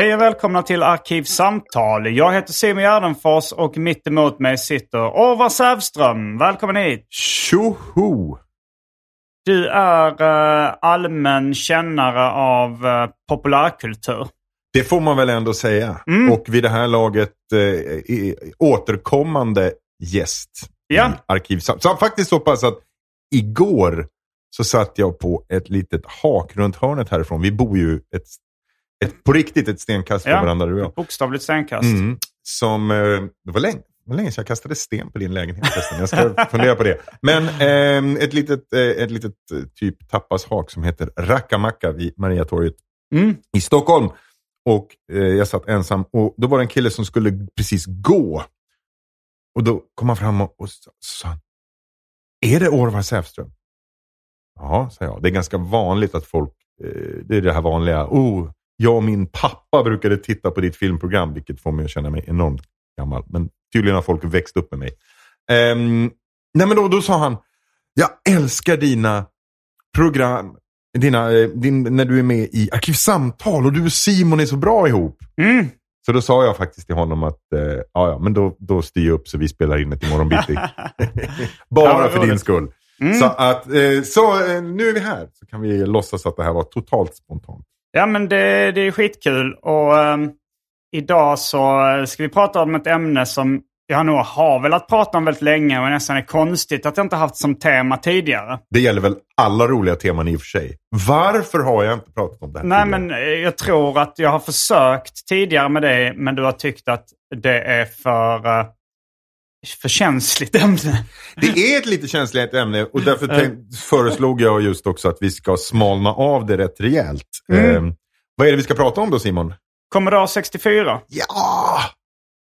Hej och välkomna till Arkivsamtal. Jag heter Simon Gärdenfors och mitt emot mig sitter Orvar Sävström. Välkommen hit! Tjoho! Du är uh, allmän kännare av uh, populärkultur. Det får man väl ändå säga. Mm. Och vid det här laget uh, återkommande gäst Ja. i Arkivsamtal. Så faktiskt så pass att igår så satt jag på ett litet hak runt hörnet härifrån. Vi bor ju ett, ett, på riktigt ett stenkast från Ja. varandra du och jag. Bokstavligt stenkast. Mm. Som, eh, det var länge, var länge sedan jag kastade sten på din lägenhet förresten. Jag ska fundera på det. Men eh, ett litet, eh, ett litet eh, typ tapashak som heter Rackamacka vid Mariatorget Mm. i Stockholm. Och eh, jag satt ensam och då var det en kille som skulle precis gå. Och då kom han fram och, och sa, är det Orvar Sävström? Ja, sa jag. Det är ganska vanligt att folk, eh, det är det här vanliga, oh, jag och min pappa brukade titta på ditt filmprogram, vilket får mig att känna mig enormt gammal. Men tydligen har folk växt upp med mig. Ehm, nej men då, då sa han, jag älskar dina program, dina, eh, din, när du är med i Arkivsamtal och du och Simon är så bra ihop. Mm. Så då sa jag faktiskt till honom att, eh, ja, men då, då styr jag upp så vi spelar in det imorgon bitti. Bara för din skull. Mm. Så, att, eh, så eh, nu är vi här. Så kan vi låtsas att det här var totalt spontant. Ja, men det, det är skitkul. Och ehm, idag så ska vi prata om ett ämne som jag nog har velat prata om väldigt länge och nästan är konstigt att jag inte haft som tema tidigare. Det gäller väl alla roliga teman i och för sig. Varför har jag inte pratat om det här Nej, tidigare? men eh, jag tror att jag har försökt tidigare med det, men du har tyckt att det är för, eh, för känsligt ämne. Det är ett lite känsligt ämne och därför tänk, föreslog jag just också att vi ska smalna av det rätt rejält. Mm. Eh, vad är det vi ska prata om då Simon? Commodore 64. Ja!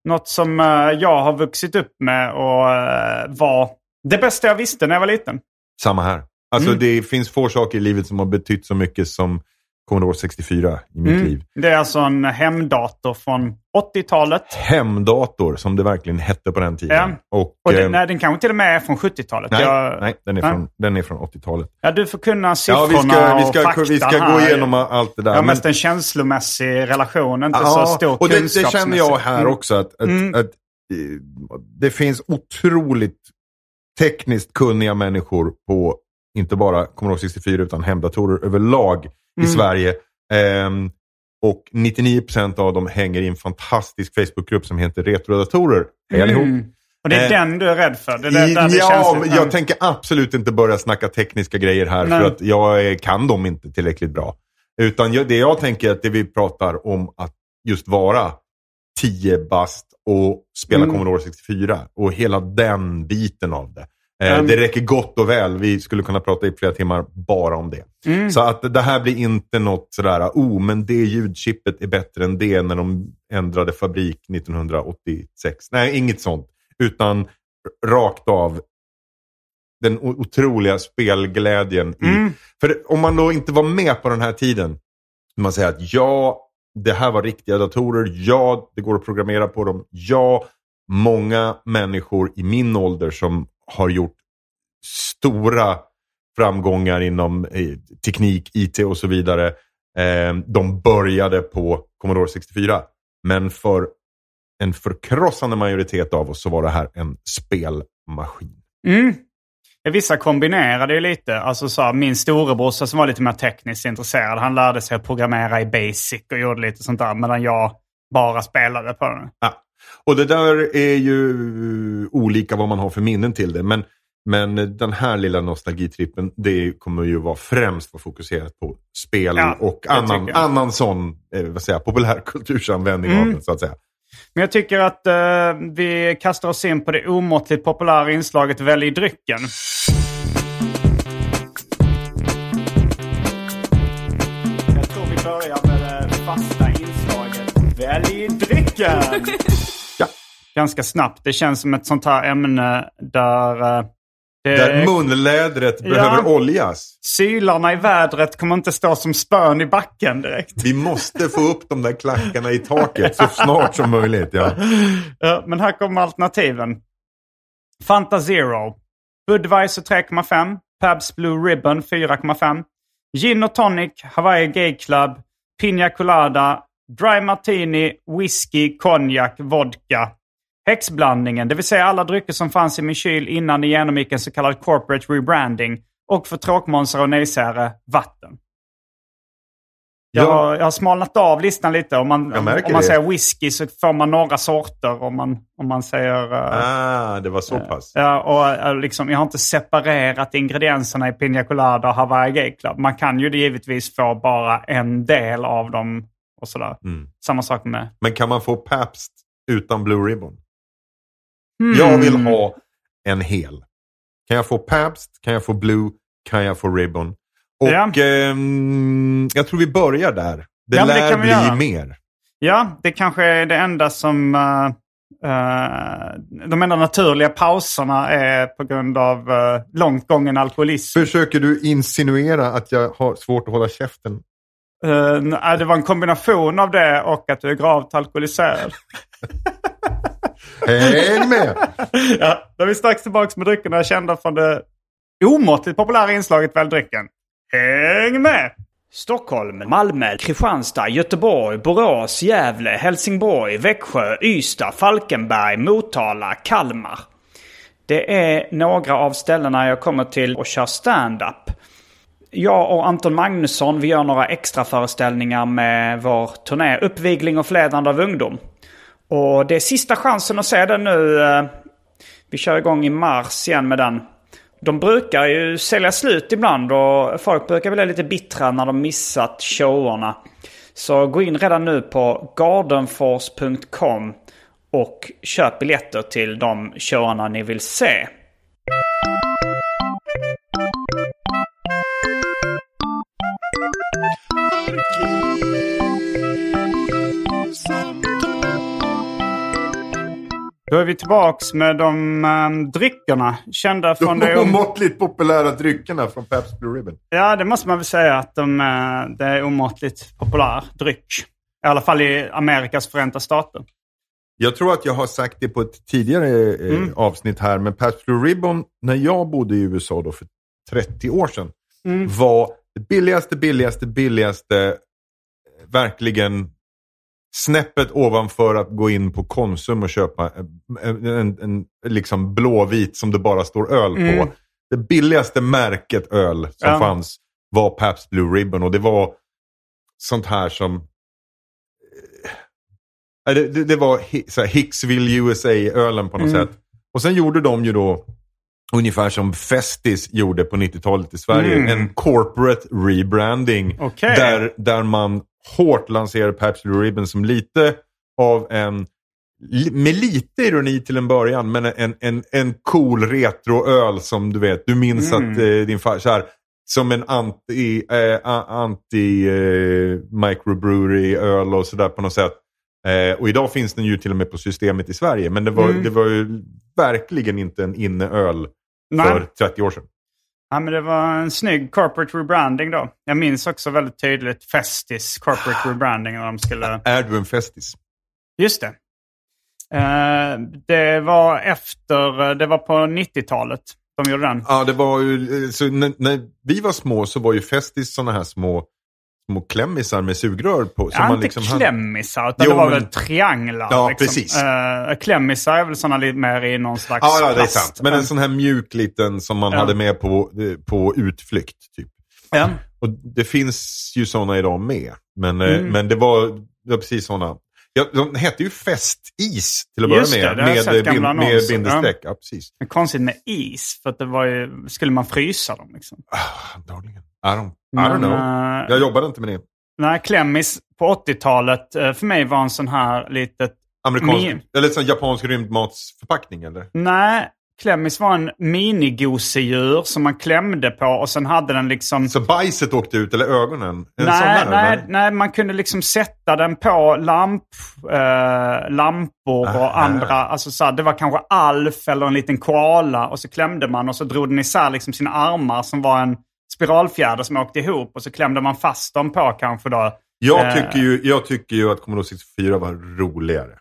Något som eh, jag har vuxit upp med och eh, var det bästa jag visste när jag var liten. Samma här. Alltså Mm. det finns få saker i livet som har betytt så mycket som Commodore 64 i mitt Mm. liv. Det är alltså en hemdator från 80-talet. Hemdator som det verkligen hette på den tiden. Ja. Och, Och det, eh, nej, den kanske till och med är från 70-talet. nej, Jag- nej, den är Nej. från, den är från 80-talet. Ja, du får kunna Ja, siffrorna vi ska, vi och ska, faktan vi ska gå här. igenom allt det där. Men- mest en känslomässig relation, inte så stor och det, det känner jag här Mm. också. Att, att, Mm. att, eh, det finns otroligt tekniskt kunniga människor på inte bara Commodore 64 utan hemdatorer överlag i Mm. Sverige. Ehm, och 99% av dem hänger i en fantastisk Facebookgrupp som heter Retrodatorer. Hej allihop. Mm. Och det är Eh, den du är rädd för? Det är där, där det ja, lite- jag tänker absolut inte börja snacka tekniska grejer här Nej. för att jag kan dem inte tillräckligt bra. Utan jag, det jag tänker är att det vi pratar om att just vara 10 bast och spela Mm. Commodore 64 och hela den biten av det. Mm. Det räcker gott och väl. Vi skulle kunna prata i flera timmar bara om det. Mm. Så att det här blir inte något sådär, oh men det ljudchippet är bättre än det när de ändrade fabrik 1986. Nej, inget sånt. Utan rakt av den otroliga spelglädjen. I, Mm. För om man då inte var med på den här tiden, man säger att ja, det här var riktiga datorer, ja, det går att programmera på dem, ja, många människor i min ålder som har gjort stora framgångar inom eh, teknik, IT och så vidare. Eh, de började på Commodore 64. Men för en förkrossande majoritet av oss så var det här en spelmaskin. Mm. Vissa kombinerade ju lite. Alltså så här, min storebrorsa som var lite mer tekniskt intresserad, han lärde sig att programmera i Basic och gjorde lite sånt där. Medan jag bara spelade på den. Ja. Och det där är ju olika vad man har för minnen till det. Men, men den här lilla nostalgitrippen, det kommer ju vara främst vara fokuserat på spel Ja, och annan, annan sån eh, vad säger, populärkultursanvändning av Mm. den så att säga. Men jag tycker att eh, vi kastar oss in på det omåttligt populära inslaget Välj drycken. Jag tror vi börjar med det fasta drycken! Ja. Ganska snabbt. Det känns som ett sånt här ämne där... eh, det Där munlädret Ja. behöver oljas. Sylarna i vädret kommer inte stå som spön i backen direkt. Vi måste få upp de där klackarna i taket så snart som möjligt. Ja. Ja, men här kommer alternativen. Fanta Zero. Budweiser 3,5. Pabst Blue Ribbon 4,5. Gin och tonic, Hawaii Gay Club, Pina Colada, Dry Martini, Whisky, Konjak, Vodka. Häxblandningen, det vill säga alla drycker som fanns i min kyl innan det genomgick en så kallad corporate rebranding. Och för tråkmånsar och nejsäre, vatten. Jag, Ja. har, jag har smalnat av listan lite. Om man, om, man det. säger whisky så får man några sorter. Om man, om man säger... eh, Ah, det var så pass. Ja, och eh, liksom, jag har inte separerat ingredienserna i Pina Colada och Hawaii Gay Club. Man kan ju givetvis få bara en del av dem och sådär. Mm. Samma sak med... Men kan man få Pabst utan Blue Ribbon? Hmm. Jag vill ha en hel. Kan jag få Pabst? Kan jag få Blue? Kan jag få Ribbon? Och Ja. ehm, jag tror vi börjar där. Det Ja, det lär vi bli göra. mer. Ja, det kanske är det enda som... eh, eh, de enda naturliga pauserna är på grund av uh, långt gången alkoholism. Försöker du insinuera att jag har svårt att hålla käften? Nej, det var en kombination av det och att du är gravt alkoholiserad. Häng med! ja, då är vi strax tillbaka med dryckerna kända från det omåttligt populära inslaget Välj drycken. Häng med! Stockholm, Malmö, Kristianstad, Göteborg, Borås, Gävle, Helsingborg, Växjö, Ystad, Falkenberg, Motala, Kalmar. Det är några av ställena jag kommer till och kör stand-up. Jag och Anton Magnusson vi gör några extra föreställningar med vår turné Uppvigling och förledande av ungdom. Och det är sista chansen att se den nu. Eh, vi kör igång i mars igen med den. De brukar ju sälja slut ibland och folk brukar bli lite bittra när de missat showerna. Så gå in redan nu på gardenforce.com och köp biljetter till de showerna ni vill se. Då är vi tillbaks med de um, dryckerna kända från De omåttligt populära dryckerna från Pabst Blue Ribbon. Ja, det måste man väl säga att de, eh, det är omåttligt populär dryck. I alla fall i Amerikas förenta stater. Jag tror att jag har sagt det på ett tidigare eh, Mm. avsnitt här, men Pabst Blue Ribbon, när jag bodde i USA då för 30 år sedan, Mm. var det billigaste, billigaste, billigaste, eh, verkligen snäppet ovanför att gå in på Konsum och köpa en, en, en liksom blåvit som det bara står öl Mm. på. Det billigaste märket öl som Ja. fanns var Pabst Blue Ribbon och det var sånt här som eh, det, det, det var Hicksville USA-ölen på något Mm. sätt. Och sen gjorde de ju då ungefär som Festis gjorde på 90-talet i Sverige. Mm. En corporate rebranding. Okej. Där, där man hårt lanserar Pabst Blue Ribbon som lite av en, med lite ironi till en början, men en, en, en cool retroöl som du vet, du minns Mm. att eh, din far, så här, som en anti, eh, anti eh, microbrewery öl och sådär på något sätt. Eh, och idag finns den ju till och med på systemet i Sverige, men det var, Mm. det var ju verkligen inte en inneöl Nej. för 30 år sedan. Ja, men det var en snygg corporate rebranding då. Jag minns också väldigt tydligt Festis corporate rebranding när de skulle... Är du en festis? Just det. Eh, det var efter, det var på 90-talet de gjorde den. Ja, det var ju, eh, så när, när vi var små så var ju festis sådana här små, små klämmisar med sugrör på. Som Ja, man inte liksom hade- klämmisar, utan Jo, det var men- väl trianglar. Ja, liksom. precis. Eh, klämmisar är väl sådana lite mer i någon slags Ja, ja, det är sant. Men en sån här mjuk liten som man Ja. hade med på, på utflykt. Typ. Ja. Och det finns ju sådana idag med. Men, eh, Mm. men det, var, det var precis sådana. Ja, de hette ju festis till att börja Just det, med. det med, eh, bind, med bindestreck. Ja. precis. Men konstigt med is, för att det var ju, skulle man frysa dem liksom? Ah, Antagligen. I don't, I Men, don't know. eh, Jag jobbade inte med det. Nej, klämmis på 80-talet eh, för mig var en sån här litet... Amerikansk, Min- eller sån japansk rymdmatsförpackning eller? Nej, klämmis var en minigosedjur som man klämde på och sen hade den liksom... Så bajset åkte ut, eller ögonen? En Nej, här, nej, eller? nej, man kunde liksom sätta den på lamp, eh, lampor och andra. Alltså så här, det var kanske alf eller en liten koala och så klämde man och så drog den isär liksom sina armar som var en spiralfjäder som åkte ihop och så klämde man fast dem på kanske då. Jag Eh. tycker, ju, jag tycker ju att Commodore 64 var roligare.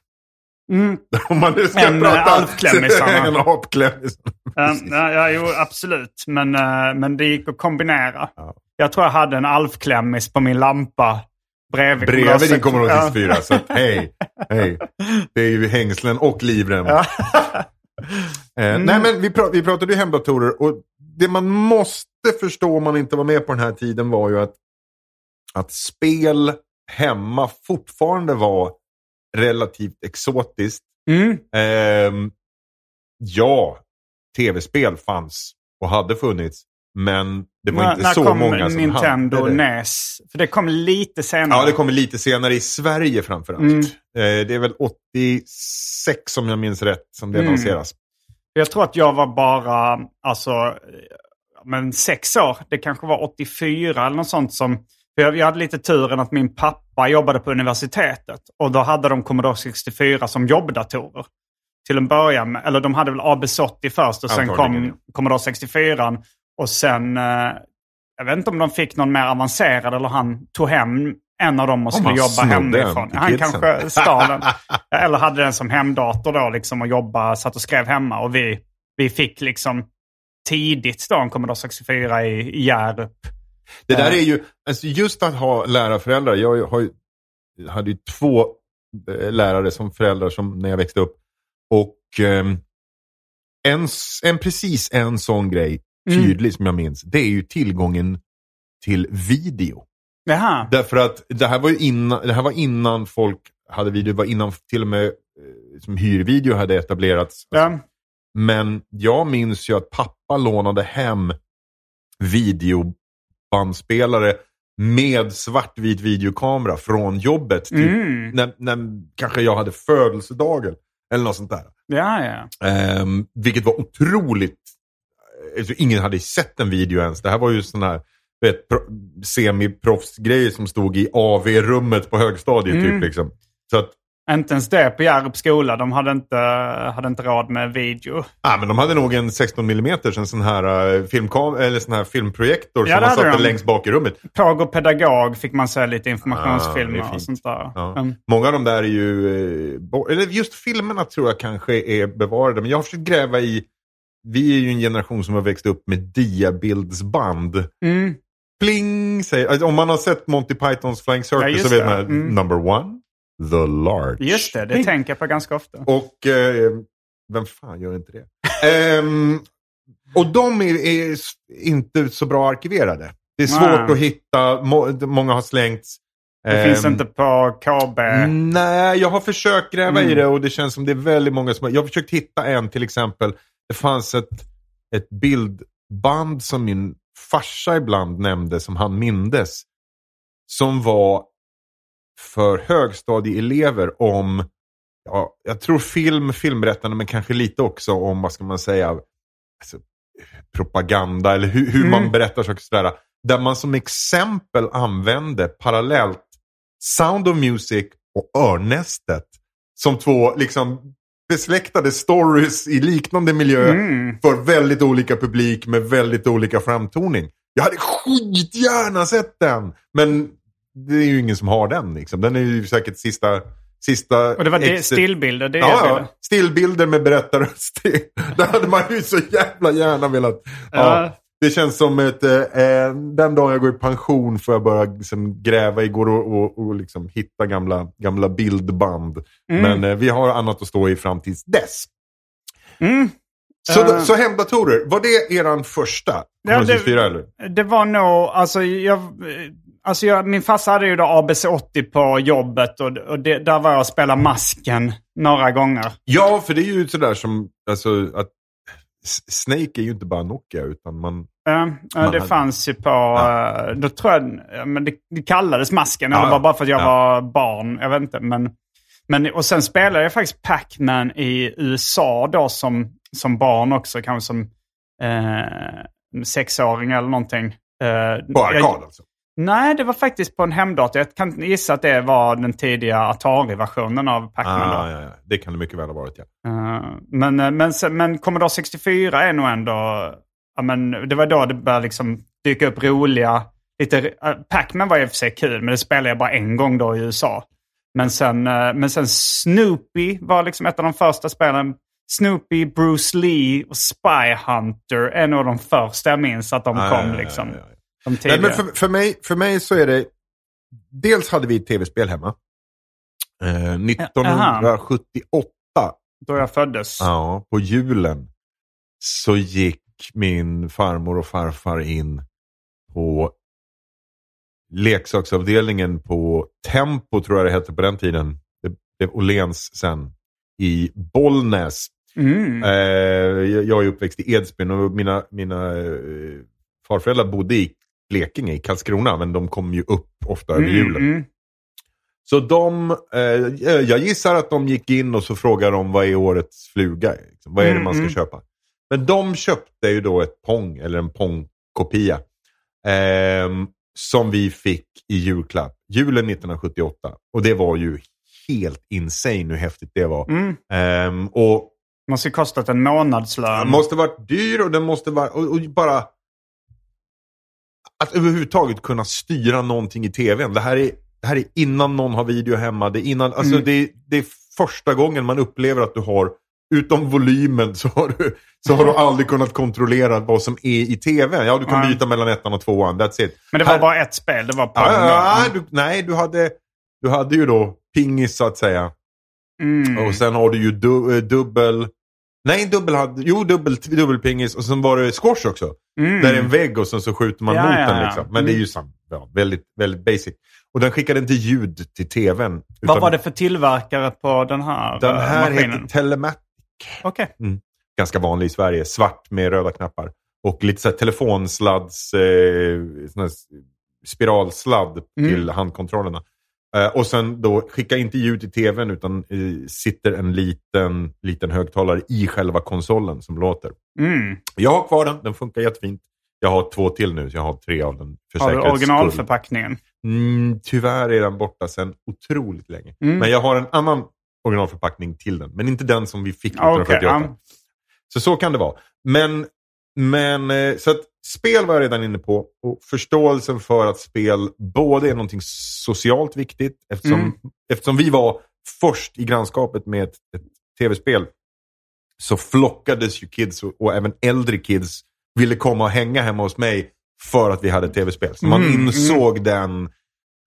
Mm. Om man nu ska En, eh, prata... alfklämmisarna. en apklämmis. Ja, ja, jo, absolut. Men, eh, men det gick att kombinera. Ja. Jag tror jag hade en alfklämmis på min lampa bredvid. Bredvid din Commodore Ja. 64. Så hej, hej. Det är ju hängslen och livrem. Ja. Eh, nej, men vi, pra- vi pratade ju hemdatorer och det man måste förstå om man inte var med på den här tiden var ju att, att spel hemma fortfarande var relativt exotiskt. Mm. Ehm, ja, tv-spel fanns och hade funnits. Men det var När, inte när så kom många som Nintendo hade det. NES? För det kom lite senare. Ja, det kommer lite senare i Sverige framförallt. Mm. Eh, det är väl 86 om jag minns rätt som det Mm. annonseras. Jag tror att jag var bara, alltså, men sex år. Det kanske var 84 eller något sånt som... Jag, hade lite turen att min pappa jobbade på universitetet. Och då hade de Commodore 64 som jobbdatorer. Till en början. Eller de hade väl ABC80 först och sen Antagligen, kom Commodore 64. Och sen, eh, jag vet inte om de fick någon mer avancerad eller han tog hem en av dem och skulle han jobba hemifrån. Han kidsen. kanske stal den. Eller hade den som hemdator då liksom och jobba, satt och skrev hemma. Och vi, vi fick liksom tidigt då en Commodore 64 i, i Hjärup. Det där är ju, alltså just att ha lärarföräldrar. Jag har ju, hade ju två eh, lärare som föräldrar som, när jag växte upp. Och ehm, en, en, precis en sån grej, Mm. tydlig som jag minns, det är ju tillgången till video. Jaha. Därför att det här var ju innan, det här var innan folk hade video, det var innan till och med eh, som hyrvideo hade etablerats. Ja. Men jag minns ju att pappa lånade hem videobandspelare med svartvit videokamera från jobbet. Typ, Mm. när, när kanske jag hade födelsedagen eller något sånt där. Ja, ja. Ehm, vilket var otroligt... Alltså, ingen hade sett en video ens. Det här var ju sån här semi-proffsgrejer som stod i AV-rummet på högstadiet. Mm. Typ, liksom. Så att, Inte ens det på Hjärup skola. De hade inte, hade inte råd med video. ah, men de hade nog en 16 mm en sån här, uh, filmkam eller sån här filmprojektor Ja, som man satte de. längst bak i rummet. Påg och pedagog fick man se lite Ah, informationsfilmer är och sånt där. Ja. Mm. Många av de där är ju, eh, eller just filmerna tror jag kanske är bevarade. Men jag har försökt gräva i, vi är ju en generation som har växt upp med diabildsband. Mm. Pling, säger, alltså, om man har sett Monty Pythons Flying Ja, Circus just så vet man Mm. number one, the large. Just det, det Pling. tänker jag på ganska ofta. Och eh, vem fan gör inte det? Ehm, och de är, är inte så bra arkiverade. Det är svårt Nej. att hitta, må, många har slängts. Det Ehm, finns inte på KB. Nej, jag har försökt gräva Mm. i det och det känns som det är väldigt många som har... Jag har försökt hitta en till exempel. Det fanns ett, ett bildband som min farsa ibland nämnde som han mindes. Som var för högstadieelever om, ja, jag tror film, filmberättande men kanske lite också om, vad ska man säga, alltså, propaganda eller hur, hur man Mm. berättar saker sådär. Där man som exempel använde parallellt Sound of Music och Örnästet som två liksom besläktade stories i liknande miljö för väldigt olika publik med väldigt olika framtoning. Jag hade skitgärna sett den, men det är ju ingen som har den. Liksom. Den är ju säkert sista... sista Och det var det, stillbilder, det Ja. Stillbilder med berättarröst. Det hade man ju så jävla gärna velat. Ja. Det känns som ett... Eh, eh, den dagen jag går i pension får jag börja liksom, gräva i går och, och, och liksom, hitta gamla, gamla bildband. Mm. Men eh, vi har annat att stå i fram tills dess. Mm. Så, Eh. så hemdatorer, var det eran första? Ja, det- 164 eller? Det var nog, alltså jag, alltså jag, min farsa hade ju då ABC80 på jobbet och, och det, där var jag och spelade masken några gånger. Ja, för det är ju sådär som... Alltså, att Snake är ju inte bara Nokia, utan man... Ja, ja, Man det hade- fanns ju på, eh, då tror jag, ja, men det, det kallades masken, Ja, var bara för att jag ja. var barn, jag vet inte. Men, men, och sen spelade jag faktiskt Pac-Man i USA då som, som barn också, kanske som eh, sexåring eller någonting. Eh, På arkad alltså. Nej, det var faktiskt på en hemdator. Jag kan gissa att det var den tidiga Atari-versionen av Pac-Man. Ah, ja, ja. Det kan det mycket väl ha varit, ja. Eh, men, eh, men, men Commodore 64 är nog ändå... Ja, men det var då det började liksom dyka upp roliga... Lite, uh, Pac-Man var i och för sig kul, men det spelade jag bara en gång då i USA. Men sen, eh, men sen Snoopy var liksom ett av de första spelen. Snoopy, Bruce Lee och Spy Hunter är nog de första jag minns att de Ah, kom. ja, ja, liksom. ja, Nej, men för, för, mig, för mig så är det... Dels hade vi ett tv-spel hemma. Eh, 1978, Då jag föddes. ja, på julen, så gick min farmor och farfar in på leksaksavdelningen på Tempo, tror jag det hette på den tiden. Det blev Åhléns sen. I Bollnäs. Mm. Eh, jag jag är uppväxt i Edsbyn och mina, mina eh, farföräldrar bodde i Blekinge, i Karlskrona, men de kom ju upp ofta över julen. Mm, mm. Så de, eh, jag gissar att de gick in och så frågade de vad är årets fluga? Liksom, vad är det Mm, man ska mm. köpa? Men de köpte ju då ett Pong, eller en Pong-kopia. ehm, som vi fick i julklapp, julen 1978. Och det var ju helt insane hur häftigt det var. Mm. Ehm, och Måste kostat en månadslön. den måste varit dyr och den måste vara... Och, och bara... Att överhuvudtaget kunna styra någonting i tvn. Det här är, det här är innan någon har video hemma. Det är, innan, alltså Mm. det, det är första gången man upplever att du har, utom volymen, så har du, så har du aldrig kunnat kontrollera vad som är i tvn. Ja, du kan Nej. byta mellan ettan och tvåan. That's it. Men det var Här- bara ett spel. Det var Pong. Ja, ja, du, nej, du hade, du hade ju då pingis så att säga. Mm. Och sen har du ju du, eh, dubbel... Nej, dubbel hade, jo, dubbel, dubbelpingis och sen var det squash också. Mm. Där är en vägg och sen så skjuter man Ja, mot ja, den. Liksom. Men det är ju sam, ja, väldigt, väldigt basic. Och den skickade inte ljud till tvn. Vad utan var det för tillverkare på den här Den här maskinen? heter Telematic. Okej. Ganska vanlig i Sverige. Svart med röda knappar. Och lite så här telefonslads, eh, spiralsladd Mm. till handkontrollerna. Eh, och sen då, skicka inte ljud till tvn utan eh, sitter en liten, liten högtalare i själva konsolen som låter. Mm. Jag har kvar den, den funkar jättefint. Jag har två till nu, så jag har tre av den för Har du originalförpackningen? Mm, tyvärr är den borta sedan otroligt länge. Mm. Men jag har en annan originalförpackning till den. Men inte den som vi fick Ah, okej, 1978. ja. Så så kan det vara. Men, men eh, så att spel var jag redan inne på. Och förståelsen för att spel både är någonting socialt viktigt. Eftersom, Mm. eftersom vi var först i grannskapet med ett, ett tv-spel. Så flockades ju kids och, och även äldre kids ville komma och hänga hemma hos mig. För att vi hade tv-spel. Så man Mm, insåg den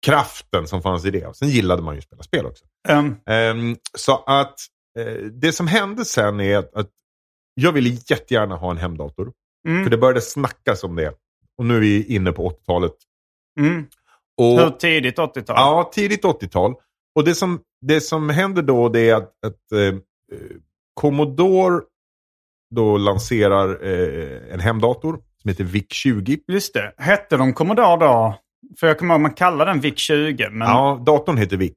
kraften som fanns i det. Och sen gillade man ju att spela spel också. Um, Ehm, så att eh, det som hände sen är att, att jag ville jättegärna ha en hemdator. Mm, För det började snackas om det. Och nu är vi inne på 80-talet. mm. Och, Hur tidigt 80-tal? ja, tidigt 80-tal. Och det som, det som händer då det är att, att eh, eh, Commodore då lanserar eh, en hemdator som heter VIC-20. Just det. Hette de Commodore då? För jag kommer ihåg man kallade den VIC-20. Men... Ja, datorn heter VIC.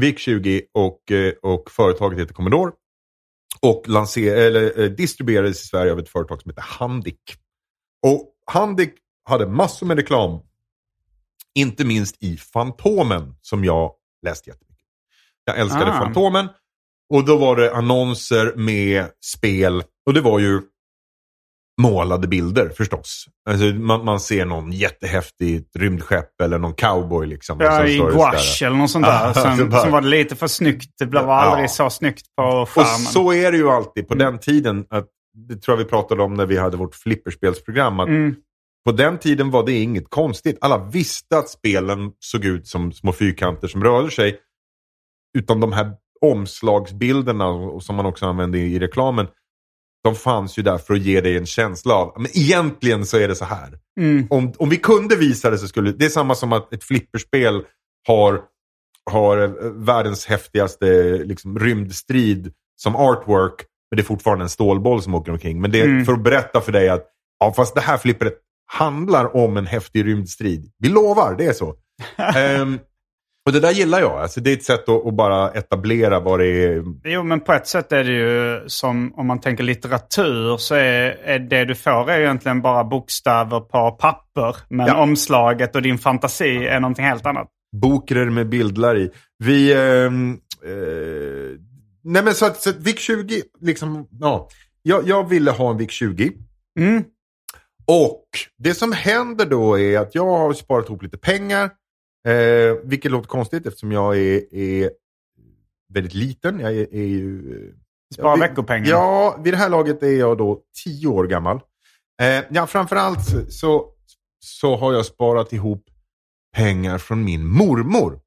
VIC-20 och, eh, och företaget heter Commodore. Och lanser, eller, eh, distribuerades i Sverige av ett företag som heter Handic. Och Handic hade massor med reklam. Inte minst i Fantomen som jag läste jättemycket. Jag älskade Ah. Fantomen. Och då var det annonser med spel. Och det var ju målade bilder förstås. Alltså, man, man ser någon jättehäftigt rymdskepp eller någon cowboy. Liksom, och Ja, i gouache eller något sånt där. Ja, Sen, bara- sen var det lite för snyggt. Det blev Ja. aldrig så snyggt på Och skärmen. så är det ju alltid på den tiden. Att, det tror jag vi pratade om när vi hade vårt flipperspelsprogram. Att Mm. På den tiden var det inget konstigt. Alla visste att spelen såg ut som små fyrkanter som rörde sig. Utan de här omslagsbilderna och som man också använde i reklamen. De fanns ju där för att ge dig en känsla av, men egentligen så är det så här. Mm. Om, om vi kunde visa det så skulle, det är samma som att ett flipperspel har, har eh, världens häftigaste liksom, rymdstrid som artwork. Men det är fortfarande en stålboll som åker omkring. Men det är Mm. för att berätta för dig att, ja fast det här flippret handlar om en häftig rymdstrid. Vi lovar, det är så. Ehm, och det där gillar jag. Alltså, det är ett sätt att, att bara etablera vad det är. Jo, men på ett sätt är det ju som om man tänker litteratur så är, är det du får är egentligen bara bokstäver på papper. Men Ja. omslaget och din fantasi är någonting helt annat. Bokrer med bildlar i. Vi... ehm, eh, nej men så att, så att VIC 20, liksom, ja. Jag, jag ville ha en VIC 20. Mm. Och det som händer då är att jag har sparat ihop lite pengar. Eh, vilket låter konstigt eftersom jag är, är väldigt liten. Jag är, är ju... eh, Spara ja, veckopengen. Ja, vid det här laget är jag då tio år gammal. Eh, ja, framförallt så- så, har jag sparat ihop pengar från min mormor.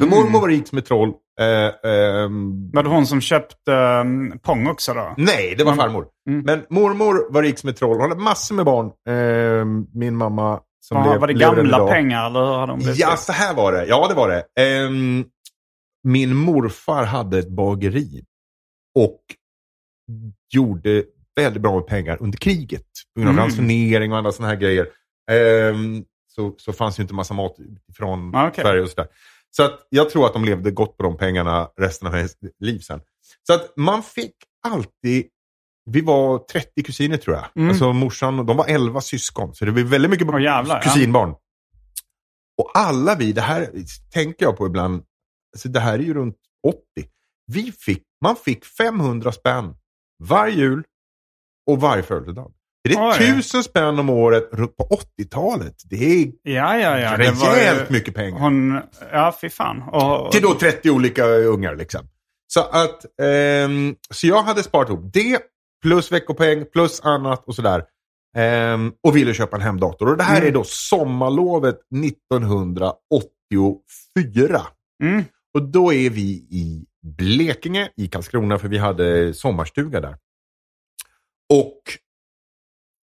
För Mm. mormor var rik som ett troll. Eh, ehm, Var det hon som köpte um, Pong också då? Nej, det var Mm. farmor. Mm. Men mormor var rik som ett troll. Hon hade massor med barn. Ehm, min mamma som Var, var det gamla pengar eller hur hade blivit Ja, så här var det. Ja, det var det. Ehm, min morfar hade ett bageri och gjorde väldigt bra med pengar under kriget. På grund av Mm. ransonering och andra sådana här grejer. Ehm, så, så fanns ju inte massa mat från Ah, okej. Sverige och sådär. Så att jag tror att de levde gott på de pengarna resten av hennes liv sen. Så att man fick alltid vi var 30 kusiner tror jag. Mm. Alltså morsan, de var 11 syskon. Så det var väldigt mycket Åh, jävlar, ja. kusinbarn. Och alla vi, det här tänker jag på ibland, alltså det här är ju runt 80. Vi fick, man fick 500 spänn varje jul och varje födelsedag. Det är Oj. tusen spänn om året på 80-talet. Det är Ja, ja, ja. Det var rejält mycket pengar. hon, ja, fy fan. Och, Till då 30 olika ungar liksom. Så att, ehm, så jag hade sparat ihop det, plus veckopeng, plus annat och sådär. Ehm, och ville köpa en hemdator. Och det här Mm. är då sommarlovet 1984. Mm. Och då är vi i Blekinge, i Karlskrona, för vi hade sommarstuga där. Och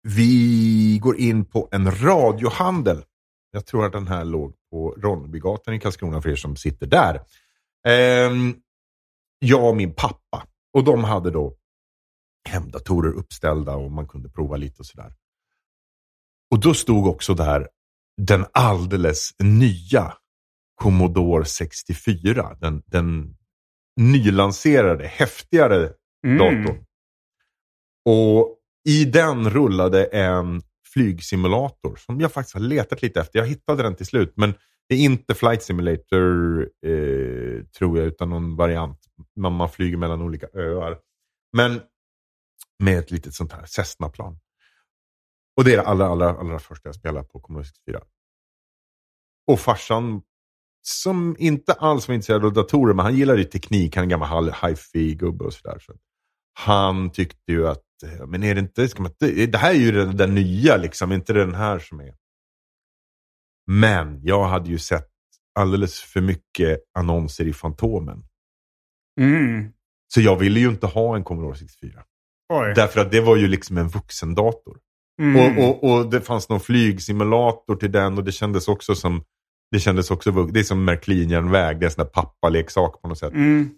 vi går in på en radiohandel. Jag tror att den här låg på Ronnebygatan i Karlskrona för er som sitter där. Ehm, jag och min pappa. Och de hade då hemdatorer uppställda och man kunde prova lite och sådär. Och då stod också där den alldeles nya Commodore 64. Den, den nylanserade, häftigare Mm. datorn. Och i den rullade en flygsimulator som jag faktiskt har letat lite efter. Jag hittade den till slut, men det är inte Flight Simulator eh, tror jag, utan någon variant. Man, man flyger mellan olika öar. Men med ett litet sånt här Cessna-plan. Och det är det allra, allra, allra första jag spelar på Commodore 64. Och farsan, som inte alls var intresserad av datorer, men han gillade ju teknik. Han är en gammal hi-fi-gubbe och sådär. Så han tyckte ju att, eh, men är det inte, ska man, det här är ju den, den nya liksom, inte den här som är. Men jag hade ju sett alldeles för mycket annonser i Fantomen. Mm. Så jag ville ju inte ha en Commodore 64. Oj. Därför att det var ju liksom en vuxendator. Mm. Och, och, och det fanns någon flygsimulator till den och det kändes också som det kändes också, det är som Märklinjärnväg, det är en sån där pappaleksak på något sätt. Mm.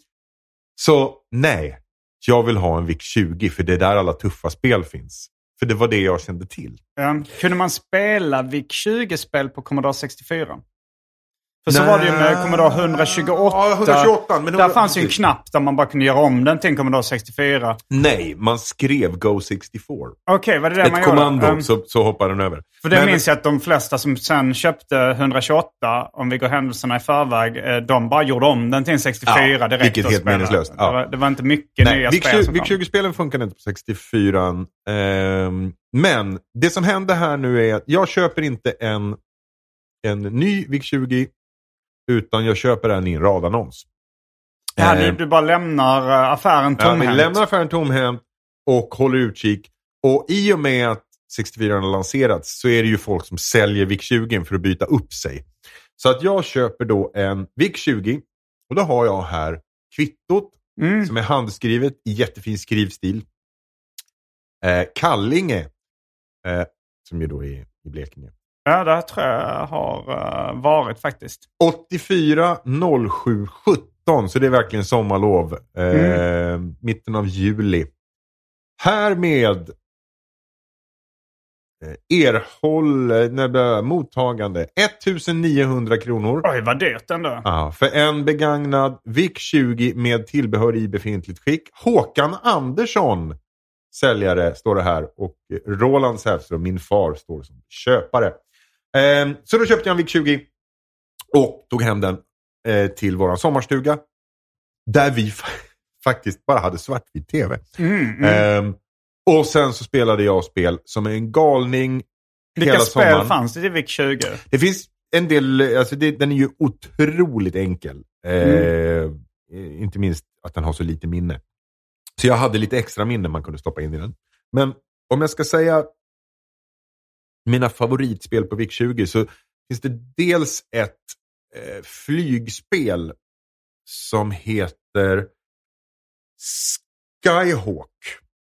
Så nej, jag vill ha en VIC 20 för det är där alla tuffa spel finns. För det var det jag kände till. Ja. Kunde man spela VIC 20-spel på Commodore 64? För så var det ju med Commodore 128. Ja, 128, men där 100 fanns ju en knapp där man bara kunde göra om den till en Commodore 64. Nej, man skrev Go 64. Okej, var det det man Ett gjorde? kommando Ehm, så, så hoppar den över. För det Men- minns jag att de flesta som sen köpte 128, om vi går händelserna i förväg, eh, de bara gjorde om den till en 64 Ja, direkt. vilket helt meningslöst. Ja. Det, var, det var inte mycket Nej, nya VIC spel som 20 kom. VIC 20-spelen funkade inte på 64. Ehm, men det som hände här nu är att jag köper inte en, en ny VIC 20 utan jag köper den i en radannons. Ja, Ehm, du, bara lämnar eh, affären Ja, vi tomhänt. lämnar affären tomhänt och håller utkik. Och i och med att 64 har lanserats så är det ju folk som säljer VIC 20 för att byta upp sig. Så att jag köper då en VIC 20 och då har jag här kvittot Mm. som är handskrivet i jättefin skrivstil. Eh, Kallinge, eh, som ju då är i Blekinge. Ja, det tror jag har eh, varit faktiskt. 84 07 17, så det är verkligen sommarlov. Eh, Mitten av juli. Härmed eh, erhåll eh, nej, mottagande 1900 kronor. Oj, vad dyrt ändå. Ja, för en begagnad VIC 20 med tillbehör i befintligt skick. Håkan Andersson, säljare, står det här. Och eh, Roland Säfström, min far, står som köpare. Ehm, så då köpte jag en VIC 20 och tog hem den eh, till vår sommarstuga. Där vi fa- faktiskt bara hade svartvit tv. Mm, mm. Ehm, och sen så spelade jag spel som en galning Vilka hela spel sommaren. fanns det i VIC 20? Det finns en del, alltså det, den är ju otroligt enkel. Eh, Inte minst att den har så lite minne. Så jag hade lite extra minne man kunde stoppa in i den. Men om jag ska säga mina favoritspel på VIC-20 så finns det dels ett eh, flygspel som heter Skyhawk.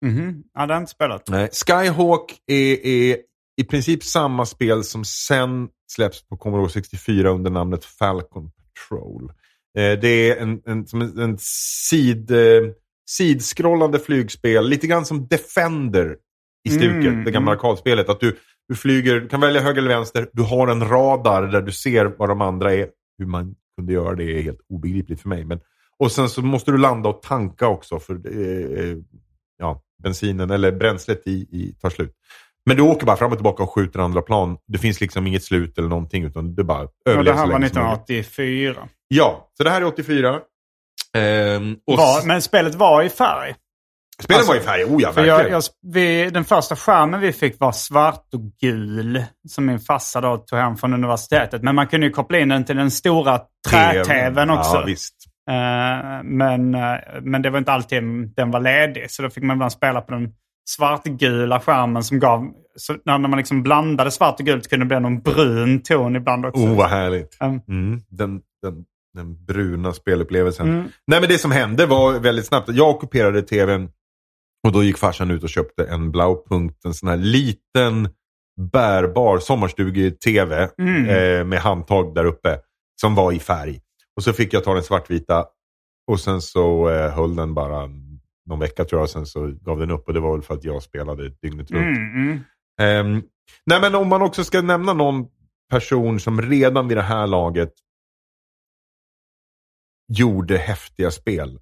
Mhm. Ja, det har inte spelat. Nej, Skyhawk är, är i princip samma spel som sen släpps på Commodore 64 under namnet Falcon Patrol. Eh, det är en, en, en, en sid, eh, sidskrollande flygspel, lite grann som Defender i stuket, Mm, det gamla mm. arkadspelet. Att du, du flyger, du kan välja höger eller vänster, du har en radar där du ser vad de andra är. Hur man kunde göra det är helt obegripligt för mig. Men, och sen så måste du landa och tanka också för eh, ja, bensinen eller bränslet i, i, tar slut. Men du åker bara fram och tillbaka och skjuter andra plan. Det finns liksom inget slut eller någonting utan du bara överlever det här var länge som möjligt. 1984. Ja, så det här är 84. Ehm, och Var, men spelet var i färg. Spelen alltså, var i färg, oh ja, verkligen. jag, jag, vi, den första skärmen vi fick var svart och gul. Som min farsa då tog hem från universitetet. Men man kunde ju koppla in den till den stora trä-tvn också. Ja, visst. Eh, men, eh, men det var inte alltid den var ledig. Så då fick man ibland spela på den svartgula skärmen som gav... Så när man liksom blandade svart och gult kunde det bli någon brun ton ibland också. Oh, vad härligt. Mm. Mm, den, den, den bruna spelupplevelsen. Mm. Nej, men det som hände var väldigt snabbt. Jag ockuperade tvn och då gick farsan ut och köpte en Blaupunkt, en sån här liten bärbar sommarstuge-tv Mm. eh, med handtag där uppe som var i färg. Och så fick jag ta den svartvita och sen så eh, höll den bara någon vecka tror jag. Sen så gav den upp och det var väl för att jag spelade dygnet runt. Mm, mm. Ehm, nej men om man också ska nämna någon person som redan vid det här laget gjorde häftiga spel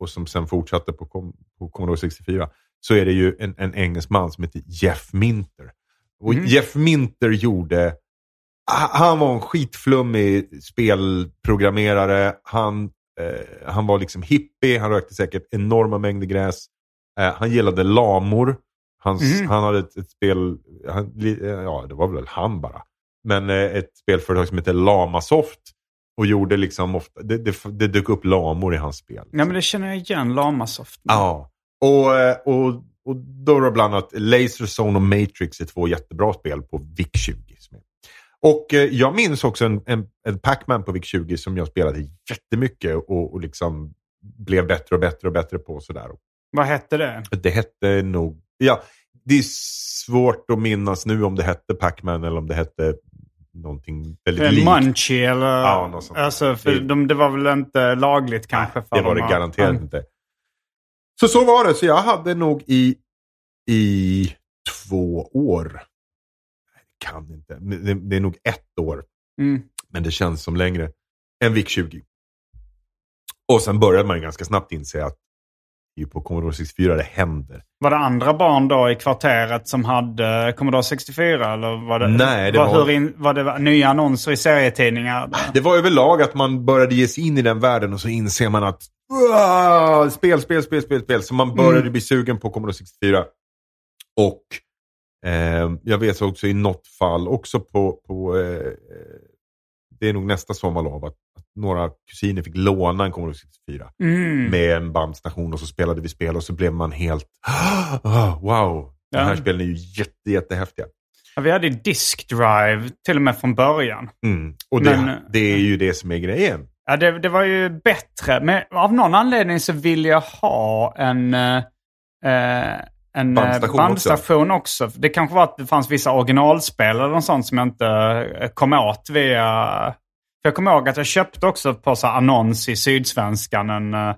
och som sen fortsatte på, Com- på Commodore 64 så är det ju en, en engelsman som heter Jeff Minter. Och Mm. Jeff Minter gjorde ha- han var en skitflummig spelprogrammerare. Han, eh, han var liksom hippie, han rökte säkert enorma mängder gräs. Eh, han gillade lamor. Hans, Mm. Han hade ett, ett spel, han, ja det var väl han bara. Men eh, ett spelföretag som heter Lamasoft. Och gjorde liksom ofta, det, det, det dök upp lamor i hans spel. Ja, men det känner jag igen. Lamasoft. Ja. Och, eh, och, och då var det bland annat Laser Zone och Matrix är två jättebra spel på VIC-20. som är- Och eh, jag minns också en, en, en Pac-Man på VIC-20 som jag spelade jättemycket och, och liksom blev bättre och bättre och bättre på. Sådär. Vad hette det? Det hette nog... Ja, det är svårt att minnas nu om det hette Pac-Man eller om det hette någonting väldigt En likt. Munchie eller... Ja, något sånt. Alltså, för Det- de, det var väl inte lagligt kanske? för det var det att- garanterat Mm. inte. Så så var det. Så jag hade nog i, i två år. Nej, det kan inte. Det, det är nog ett år. Mm. Men det känns som längre. en VIC-20. Och sen började man ju ganska snabbt inse att är på Commodore 64 det händer. Var det andra barn då i kvarteret som hade Commodore 64? Eller var det, Nej, det var, var- Hur in, var det nya annonser i serietidningar? Det var överlag att man började ge sig in i den världen och så inser man att "Uah, spel, spel, spel, spel, spel. Så man började bli sugen på Commodore 64. Och eh, jag vet också i något fall, också på, på eh, det är nog nästa sommarlov, att några kusiner fick låna en Commodore 64 Mm. med en bandstation och så spelade vi spel och så blev man helt "Ah, wow. De här Ja. spelen är ju jätte, jättehäftiga. Ja, vi hade disk drive till och med från början. Mm. Och det, Men- det är ju det som är grejen. Ja, det, det var ju bättre. Men av någon anledning så ville jag ha en, eh, eh, en Bandstation bandstation, bandstation också. Det kanske var att det fanns vissa originalspel eller något sånt som jag inte eh, kom åt via... För jag kommer ihåg att jag köpte också på så annons i Sydsvenskan en, eh,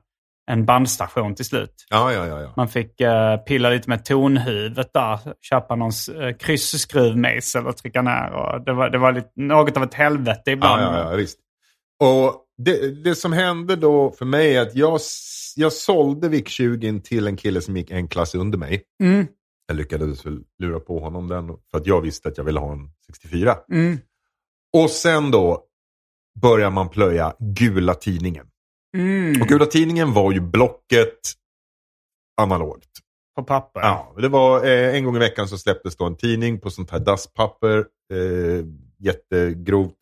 en bandstation till slut. Ja, ja, ja. ja. Man fick eh, pilla lite med tonhuvudet där. Köpa någon uh, krysskruvmejsel och trycka ner. Och det, var, det var lite, något av ett helvete ibland. Ja, ja, ja, visst. Och det, det som hände då för mig är att jag, jag sålde VIC-20 till en kille som gick en klass under mig. Mm, Jag lyckades väl lura på honom den för att jag visste att jag ville ha en 64. mm, Och sen då börjar man plöja Gula Tidningen. mm. Och Gula Tidningen var ju blocket analogt. På papper. Ja, det var eh, en gång i veckan så släpptes då en tidning på sånt här dasspapper. Eh, jättegrovt.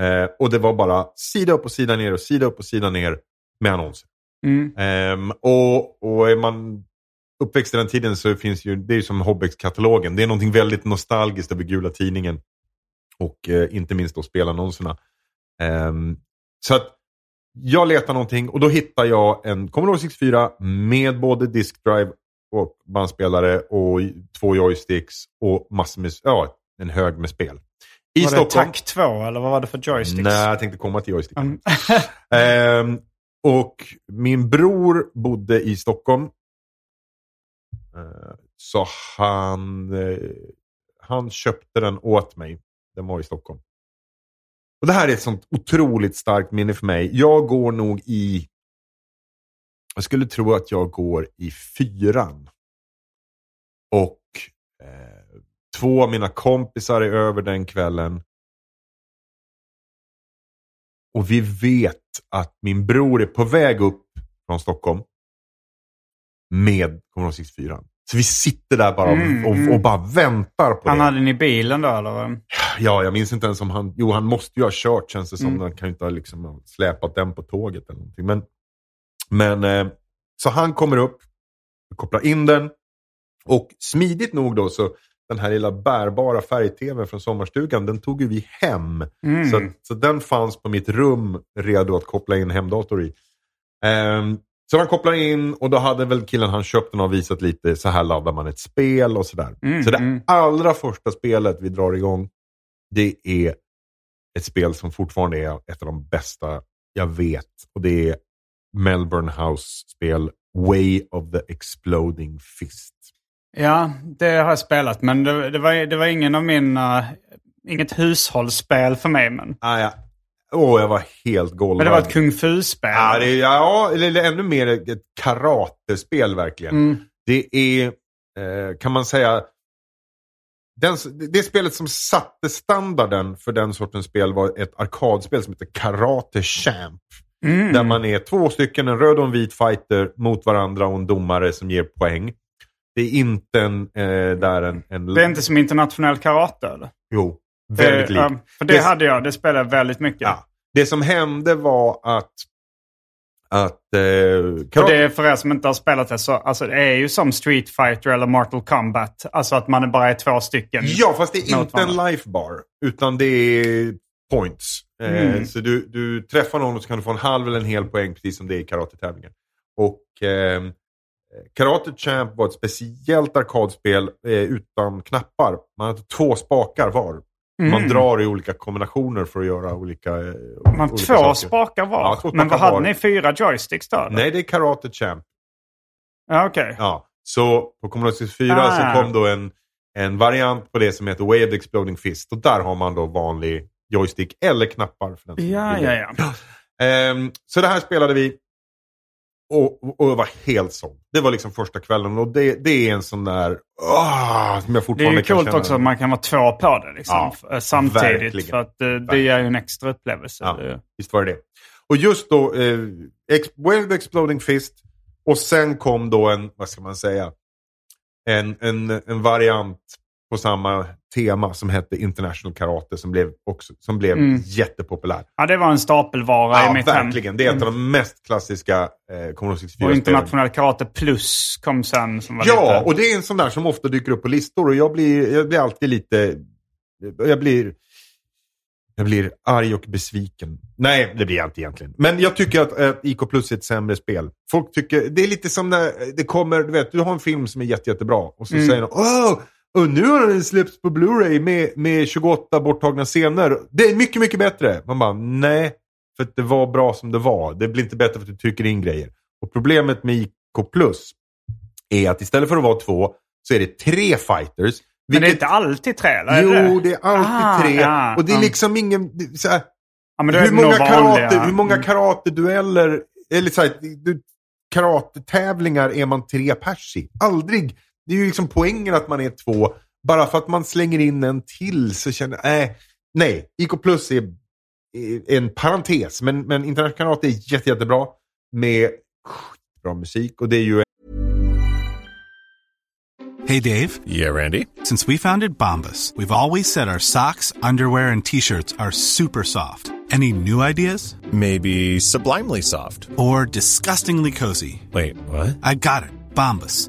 Eh, och det var bara sida upp och sida ner och sida upp och sida ner med annonser. Mm. Ehm, och, och är man uppväxt i den tiden så finns ju, det är ju som Hobbex-katalogen. Det är någonting väldigt nostalgiskt över Gula Tidningen. Och eh, inte minst då spelannonserna. Ehm, så att jag letar någonting och då hittar jag en Commodore 64 med både disk drive och bandspelare och två joysticks och massor med, ja, en hög med spel. I var det Stockholm. TAC 2 eller vad var det för joysticks? Nej, jag tänkte komma till joysticken. Mm. Ehm, och min bror bodde i Stockholm. Eh, så han, eh, han köpte den åt mig. Den var i Stockholm. Och Det här är ett sånt otroligt starkt minne för mig. Jag går nog i... Jag skulle tro att jag går i fyran. Och eh, två av mina kompisar är över den kvällen. Och vi vet att min bror är på väg upp från Stockholm med Commodore 64. Så vi sitter där bara Mm, och, och, mm. och bara väntar på Han det. hade den i bilen då eller? Ja, jag minns inte ens om han... Jo, han måste ju ha kört känns det som. Mm. Han kan ju inte ha liksom släpat den på tåget eller någonting. Men, men eh, så han kommer upp, kopplar in den och smidigt nog då så den här lilla bärbara färg-tvn från sommarstugan, den tog ju vi hem. Mm. Så, så den fanns på mitt rum redo att koppla in hemdator i. Ehm, så han kopplar in och då hade väl killen han köpt den och visat lite, så här laddar man ett spel och sådär. Mm, så det mm. allra första spelet vi drar igång, det är ett spel som fortfarande är ett av de bästa jag vet. Och det är Melbourne House-spel Way of the Exploding Fist. Ja, det har jag spelat men det, det, var, det var ingen av mina... Inget hushållsspel för mig men... Ah, ja. Åh, jag var helt golvad. Men det var ett kung fu-spel. Ja, det ja, eller eller ännu mer ett karatespel verkligen. Mm. Det är, eh, kan man säga, den, det spelet som satte standarden för den sortens spel var ett arkadspel som heter Karate Champ. Mm. Där man är två stycken, en röd och en vit fighter mot varandra och en domare som ger poäng. Det är inte en, eh, där en, en... Det är inte som internationell karate eller? Jo, väldigt det, likt. ja, För det, Det- hade jag, det spelade väldigt mycket. Ja. Det som hände var att... att eh, karate- det är för er som inte har spelat det så alltså det är ju som Street Fighter eller Mortal Kombat. Alltså att man bara är två stycken. Ja, fast det är inte en varandra. life bar. Utan det är points. Eh, Mm. Så du, du träffar någon och så kan du få en halv eller en hel poäng, precis som det är i karatetävlingar. Och eh, Karate Champ var ett speciellt arkadspel eh, utan knappar. Man hade två spakar var. Man Mm. drar i olika kombinationer för att göra olika, eh, Man olika två saker. spakar var. Ja, Men vad hade var. ni? Fyra joysticks då? eller? Nej, det är Karate Champ. Ja, okej. Ja, så på Commodore 64 Ah. så kom då en, en variant på det som heter the Exploding Fist. Och där har man då vanlig joystick eller knappar. För den Ja, ja, det. ja. Ehm, så det här spelade vi och, och, jag var helt såld. Det var liksom första kvällen och det, det är en sån där... ah, som jag Det är fortfarande ju coolt också att man kan vara två på det liksom, Ja, f- samtidigt. verkligen. För att eh, det ger ju en extra upplevelse. Ja. Det- Visst var det det. Och just då, eh, Wave Exploding Fist. Och sen kom då en, vad ska man säga, en, en, en variant på samma tema som hette International Karate som blev, också, som blev Mm. jättepopulär. Ja, det var en stapelvara i Ja, mitt hem. verkligen. Det är ett av de mest klassiska eh, Commodore 64 Och internationell karate plus kom sen. Som var Ja, lite... och det är en sån där som ofta dyker upp på listor och jag blir, jag blir alltid lite... Jag blir... Jag blir arg och besviken. Nej, det blir jag inte egentligen. Men jag tycker att eh, IK Plus är ett sämre spel. Folk tycker, det är lite som när det kommer, du vet, du har en film som är jätte, jättebra och så Mm. säger de åh, och nu har den släppts på Blu-ray med, med 28 borttagna scener. Det är mycket, mycket bättre. Man bara, nej, för att det var bra som det var. Det blir inte bättre för att du trycker in grejer. Och problemet med IK Plus är att istället för att vara två så är det tre fighters. Men det är inte alltid tre, eller? Jo, det är alltid Ah, tre. ja, och det är liksom ingen... Så här, Ja, hur, många karate, hur många karatedueller, eller så här, karatetävlingar är man tre pers i? Aldrig. Det är ju liksom poängen att man är två. Bara för att man slänger in en till så känner jag, äh, nej. IK Plus är, är en parentes. Men, men internationell karate är jätte, jättebra. Med bra musik. Och det är ju Hey Dave, Yeah, Randy. since we founded Bombus, we've always said our socks, underwear, and t shirts are super soft. Any new ideas? Maybe sublimely soft. Or disgustingly cozy? Wait, what? I got it, Bombus.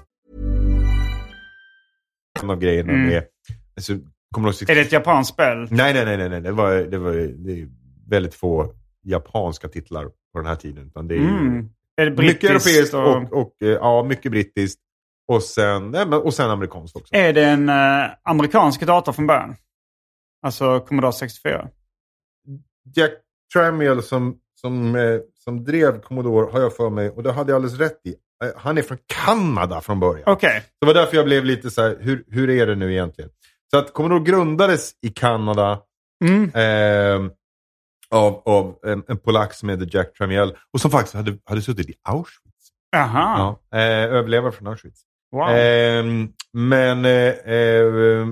av grejerna Mm. med... Alltså, Commodore 64 Är det ett japanskt spel? Nej, nej, nej, nej, nej. Det var, det var det är väldigt få japanska titlar på den här tiden. Utan det är Mm. Är det mycket europeiskt och... och, och, eh, ja, mycket brittiskt. Och sen, och sen amerikanskt också. Är det en eh, amerikansk dator från början? Alltså Commodore 64? Jack Tramiel som, som, eh, som drev Commodore har jag för mig, och det hade jag alldeles rätt i. Eh, Han är från Kanada från början. Okej. Det var därför jag blev lite så här, hur, hur är det nu egentligen? Så att Commodore grundades i Kanada Mm. eh, av, av en, en polack som heter Jack Tramiel och som faktiskt hade, hade suttit i Auschwitz. Jaha. Ja, eh, överlevare från Auschwitz. Wow. Eh, men eh, eh,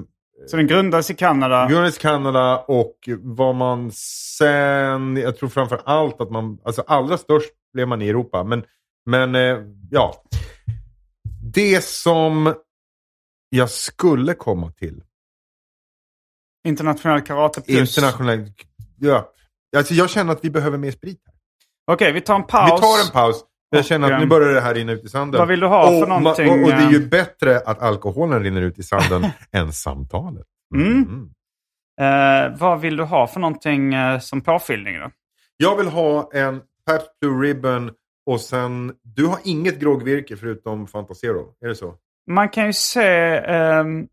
Så den grundades i Kanada? grundades i Kanada och vad man sen, jag tror framför allt att man, alltså allra störst blev man i Europa. Men, men eh, ja, det som jag skulle komma till Internationell karate plus? Internationell... Ja. Alltså jag känner att vi behöver mer sprit. här. Okej, vi tar en paus. Vi tar en paus. Jag känner att nu Och, börjar det här rinna ut i sanden. vad vill du ha för och, någonting, Och, och det är ju eh? bättre att alkoholen rinner ut i sanden än samtalet. Mm. Eh, vad vill du ha för någonting eh, som påfyllning då? Jag vill ha en Pabst Blue Ribbon och sen... Du har inget groggvirke förutom Fantasero, är det så? Man kan ju se ehm,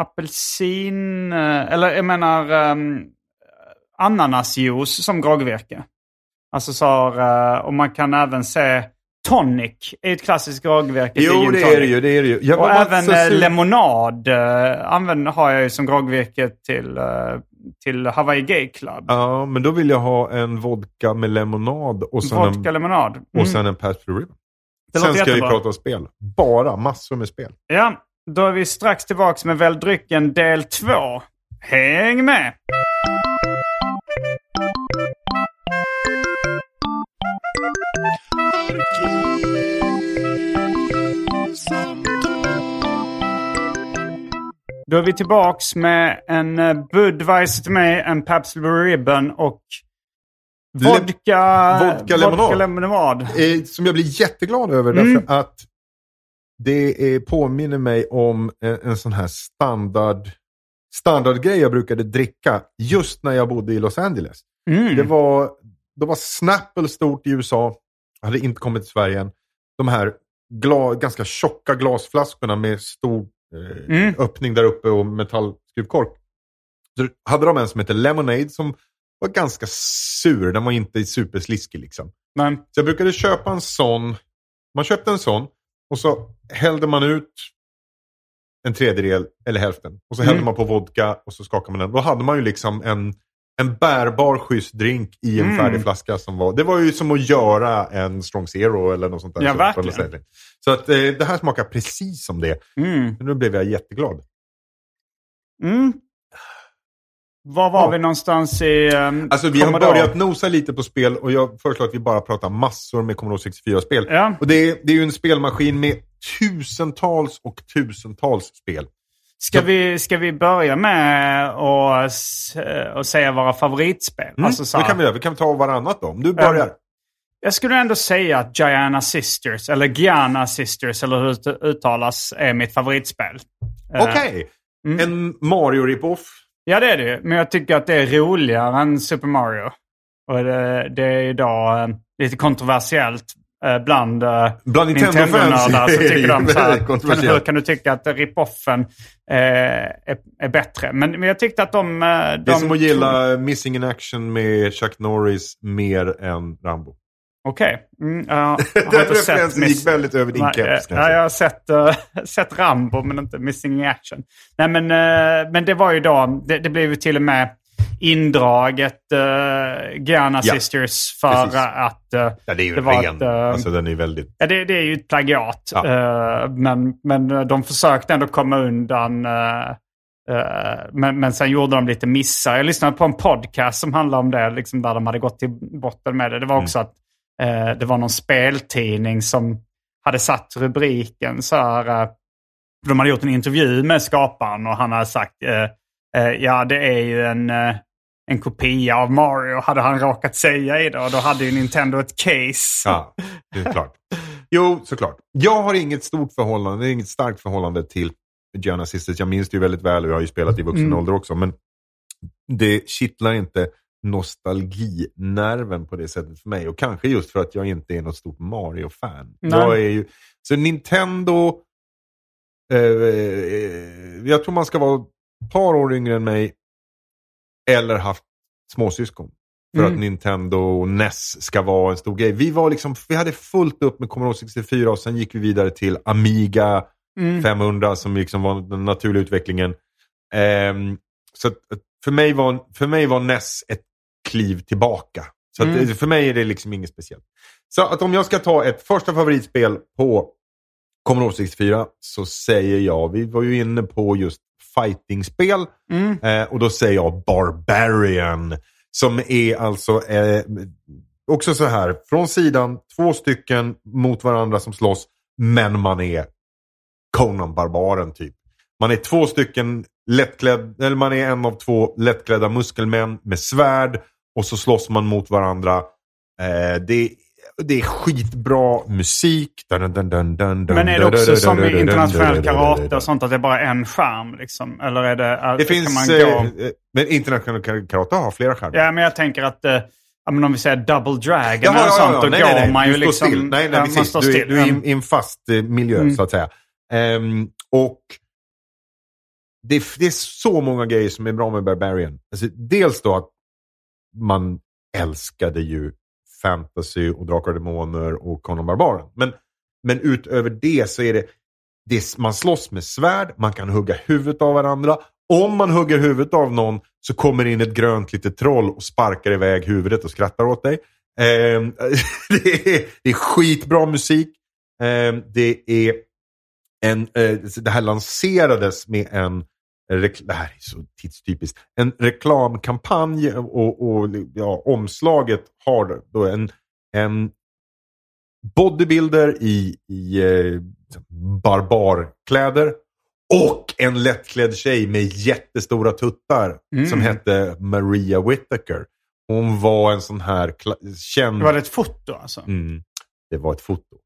apelsin, eh, eller jag menar um, ananasjuice som groggvirke. Alltså så har, eh, och man kan även se tonic är ett klassiskt grogvirke. Jo, det är det ju. Det är det ju. Och även så eh, lemonad eh, använder, har jag ju som grogvirke till, eh, till Hawaii Gay Club. Ja, men då vill jag ha en vodka med lemonad och sen Vodka en, lemonad. och Mm. sen en Blue Ribbon. Det Sen ska vi prata om spel. Bara massor med spel. Ja, då är vi strax tillbaka med Välj drycken del 2. Häng med! Då är vi tillbaks med en eh, Budweiser till mig, en Pabst Blue Ribbon och Le- vodka, vodka lemonad. lemonad. Eh, som jag blir jätteglad över Mm. därför att det är, påminner mig om en, en sån här standard standardgrej jag brukade dricka just när jag bodde i Los Angeles. Mm. Det var, då var Snapple stort i USA. Hade inte kommit till Sverige än. De här gla, ganska tjocka glasflaskorna med stor eh, Mm. öppning där uppe och metallskruvkork. Så hade de en som heter Lemonade som var ganska sur. Den var inte supersliskig liksom. Men, Så jag brukade köpa en sån. Man köpte en sån och så hällde man ut en tredjedel eller hälften. Och så hällde Mm. man på vodka och så skakade man den. Då hade man ju liksom en, en bärbar schysst drink i en Mm. färdig flaska. Som var, det var ju som att göra en Strong Zero eller något sånt där. Ja, Så- verkligen. så att eh, det här smakar precis som det. mm, Nu blev jag jätteglad. mm. Var var Ja. vi någonstans i um, Alltså vi har Commodore? börjat nosa lite på spel och jag föreslår att vi bara pratar massor med Commodore 64-spel. Ja. Och det är, det är ju en spelmaskin med tusentals och tusentals spel. Ska vi, ska vi börja med att säga våra favoritspel? Mm, Alltså så det här, kan vi göra. Vi kan ta varannat då. Om du börjar. Jag skulle ändå säga att Gianna Sisters, eller Gianna Sisters, eller hur det uttalas, är mitt favoritspel. Eh, Okej. mm. En Mario rip-off. Ja, det är det ju. Men jag tycker att det är roligare än Super Mario. Och det, det är idag eh, lite kontroversiellt bland uh, Bland Nintendo-nördar. Så tycker de så här, hur kan du tycka att rip-offen eh, är, är bättre? Men, men jag tyckte att de... eh, de Det är som att gilla Missing in Action med Chuck Norris mer än Rambo. Okej. Mm, jag har Den referensen gick väldigt över din keps. eh. Ja, jag har sett, eh, sett Rambo men inte Missing in Action. Nej, men, eh, men det var ju då, det, det blev ju till och med indraget uh, Gianna Ja, Sisters för att... eh, Ja, det är ju det var ren. ett, eh, alltså den är väldigt... Ja, det, det är ju ett plagiat. Ja. Eh, men, men de försökte ändå komma undan. eh, eh, men, men sen gjorde de lite missar. Jag lyssnade på en podcast som handlade om det, liksom där de hade gått till botten med det. Det var Mm. också att eh, det var någon speltidning som hade satt rubriken så här. eh, de hade gjort en intervju med skaparen och han hade sagt eh, eh, ja det är ju en, eh, en kopia av Mario hade han råkat säga i det. Och då hade ju Nintendo ett case. Ja, det är klart. Jo, såklart. Jag har inget stort förhållande, inget starkt förhållande till Gianna Sisters. Jag minns det ju väldigt väl och jag har ju spelat i vuxen Mm. ålder också. Men det kittlar inte nostalginerven på det sättet för mig. Och kanske just för att jag inte är något stort Mario-fan. Jag är ju... Så Nintendo... Eh, eh, jag tror man ska vara par år yngre än mig. Eller haft småsyskon. För Mm. att Nintendo NES ska vara en stor grej. Vi, var liksom, vi hade fullt upp med Commodore 64 och sen gick vi vidare till Amiga Mm. 500 som liksom var den naturliga utvecklingen. Ehm, så för, mig var, för mig var NES ett kliv tillbaka. Så Mm. för mig är det liksom inget speciellt. Så att om jag ska ta ett första favoritspel på Commodore 64 så säger jag, vi var ju inne på just fightingspel. Mm. Eh, och då säger jag Barbarian. Som är alltså eh, också så här, från sidan, två stycken mot varandra som slåss. Men man är Conan Barbaren typ. Man är två stycken lättklädd, eller man är en av två lättklädda muskelmän med svärd. Och så slåss man mot varandra. Eh, det, det är skitbra musik. Dun, dun, dun, Men är det också som i internationell karate och sånt att det är bara en skärm? Liksom? Eller är det... Det kan finns, man gå... eh, eh, men internationell kar- karate har flera skärmar. Ja, men jag tänker att... eh, ja, men om vi säger double dragon eller sånt, då nej, går nej, man ju du står liksom... Still. Nej, nej, precis. man står du, still. du är i, Mm. en fast eh, miljö, Mm. så att säga. Ehm, och det, är- det är så många grejer som är bra med Barbarian. Alltså, dels då att man älskade ju fantasy och Drakar och Demoner och Conan Barbaren. Men, men utöver det så är det, det är, man slåss med svärd, man kan hugga huvudet av varandra. Om man hugger huvudet av någon så kommer in ett grönt litet troll och sparkar iväg huvudet och skrattar åt dig. Eh, det, är, det är skitbra musik. Eh, det är en, eh, det här lanserades med en det här är så tidstypiskt. En reklamkampanj och, och ja, omslaget har då en, en bodybuilder i, i eh, barbarkläder och en lättklädd tjej med jättestora tuttar Mm. som hette Maria Whittaker. Hon var en sån här känd... Var det ett foto alltså? Mm, det var ett foto.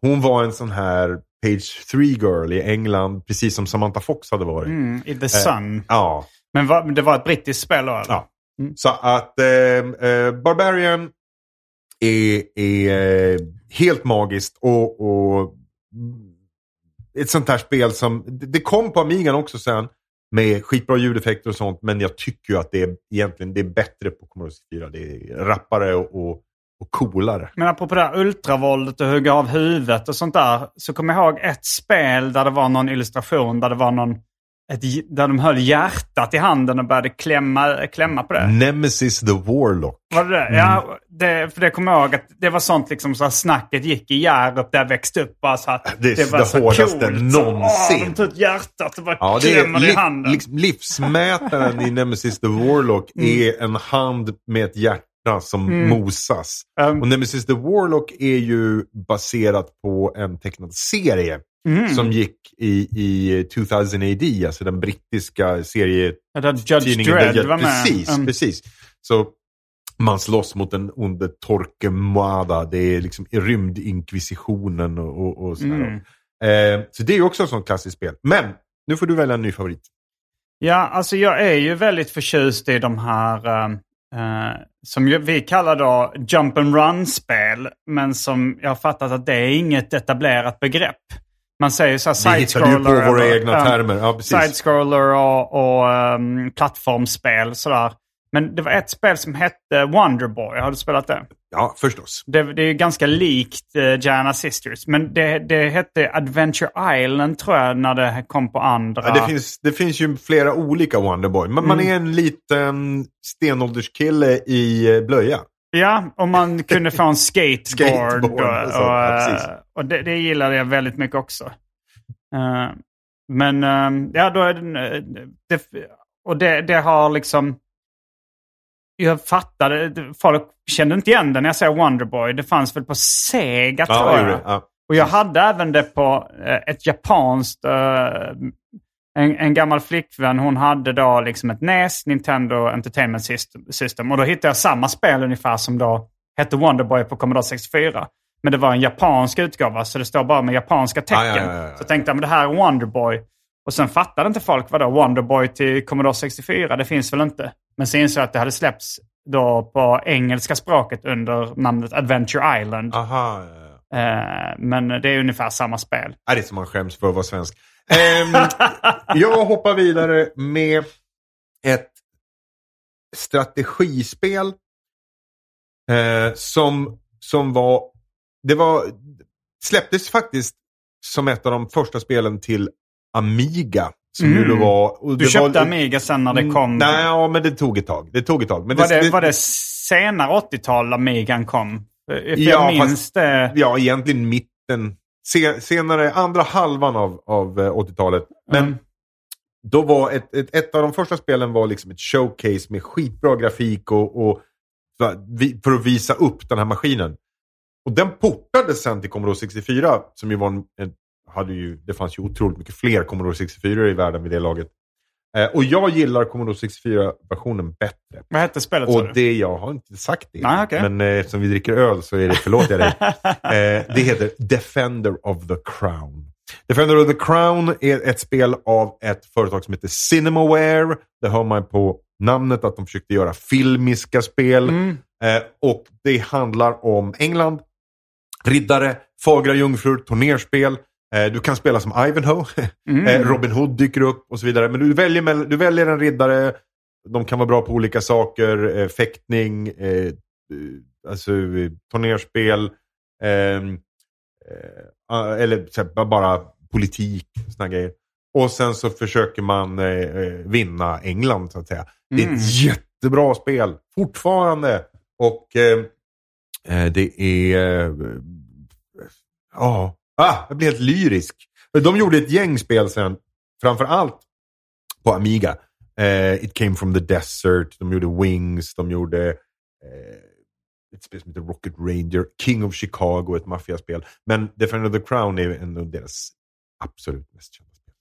Hon var en sån här page 3 girl i England, precis som Samantha Fox hade varit. Mm, I The Sun. Ja, Men var, det var ett brittiskt spel då? Ja. Så att eh, eh, Barbarian är, är eh, helt magiskt och, och ett sånt här spel som, det det kom på Amigan också sen med skitbra ljudeffekter och sånt, men jag tycker ju att det är egentligen det är bättre på Commodore 64. Det är rappare och, och, och coolare. Men apropå det här ultravåldet och hugga av huvudet och sånt där. Så kommer jag ihåg ett spel där det var någon illustration där det var någon... Ett, där de höll hjärtat i handen och började klämma, klämma på det. Nemesis the Warlock. Var det det? Ja, det, för det kommer jag ihåg att det var sånt liksom så här snacket gick i Hjärup där jag växte upp. Bara så att Det är var det så hårdaste coolt. Så, någonsin. Åh, de tog ut hjärtat och bara Ja, det är i li- handen. liksom livsmätaren i Nemesis the Warlock är en hand med ett hjärta som mosas. Um, Och Nemesis the Warlock är ju baserat på en tecknad serie mm. som gick i, i 2000 AD, alltså den brittiska serietidningen. Ja, Judge Dredd var med. Precis, Mm. precis. Så man slåss mot den onde Torquemada. Det är liksom rymdinkvisitionen och, och, och sådär. Mm. Eh, så det är ju också ett sånt klassiskt spel. Men nu får du välja en ny favorit. Ja, alltså jag är ju väldigt förtjust i de här eh, eh, som vi kallar då jump and run-spel. Men som jag har fattat att det är inget etablerat begrepp. Man säger så här Vi ju side-scroller. på våra eller, egna termer. Ja, precis. Side-scroller och, och um, plattformsspel sådär. Men det var ett spel som hette Wonderboy. Har du spelat det? Ja, förstås. Det, det är ju ganska likt uh, Giana Sisters. Men det, det hette Adventure Island tror jag när det kom på andra. Ja, det, finns, det finns ju flera olika Wonderboy. Men man är en liten stenålderskille i eh, blöja. Ja, och man kunde få en skateboard. Skateboard och och, så, ja, och, precis. och det, det gillade jag väldigt mycket också. Eh, men eh, ja, då är det, det... Och det, det har liksom... Jag fattade, folk kände inte igen den när jag säger Wonderboy. Det fanns väl på Sega tror Ja, jag. gjorde det. ja. Och jag hade även det på eh, ett japanskt... eh, en, en gammal flickvän, hon hade då liksom ett NES, Nintendo Entertainment System. Och då hittade jag samma spel ungefär som då hette Wonderboy på Commodore 64. Men det var en japansk utgåva, så det står bara med japanska tecken. Ja. Så jag tänkte jag, men det här är Wonderboy. Och sen fattade inte folk vad då Wonderboy till Commodore 64, det finns väl inte. Men så insåg jag att det hade släppts då på engelska språket under namnet Adventure Island. Aha. ja, ja. Eh, men det är ungefär samma spel. Nej, det är som man skäms för att vara svensk. Ehm, jag hoppar vidare med ett strategispel eh, som, som var... Det var... Släpptes faktiskt som ett av de första spelen till Amiga. Som Mm. ju var... Du det köpte var, Amiga sen när det kom? Nej, ja, men det tog ett tag. Det tog ett tag. Men var, det, var det senare 80-tal Amigan kom? För Ja, jag minns det. Ja, egentligen mitten. Se, senare, andra halvan av, av eh, 80-talet. Men Mm. då var ett, ett, ett av de första spelen var liksom ett showcase med skitbra grafik och, och för att visa upp den här maskinen. Och den portades sen till Commodore 64 som ju var en, en hade ju, det fanns ju otroligt mycket fler Commodore 64 i världen vid det laget. Eh, och jag gillar Commodore 64-versionen bättre. Vad hette spelet Och det, jag har inte sagt det. Nej, okej. Men eh, eftersom vi dricker öl så är det, förlåt jag dig. eh, det heter Defender of the Crown. Defender of the Crown är ett spel av ett företag som heter Cinemaware. Det hör man på namnet att de försökte göra filmiska spel. Mm. Eh, och det handlar om England, riddare, fagra jungfrur, turnerspel. Eh, du kan spela som Ivanhoe. Mm. Eh, Robin Hood dyker upp och så vidare. Men du väljer, du väljer en riddare. De kan vara bra på olika saker. Fäktning, alltså, turnerspel, ehm, eller bara politik, såna grejer. Och sen så försöker man eh, vinna England så att säga. Det är Mm. ett jättebra spel, fortfarande. Och eh, eh, det är... Ja, ah, jag blir helt lyrisk. De gjorde ett gäng spel sen, framförallt på Amiga. Eh, It came from the desert, de gjorde Wings, de gjorde eh, ett spel som heter Rocket Ranger, King of Chicago, ett maffiaspel. Men Defender of the Crown är ändå deras absolut mest kända spel.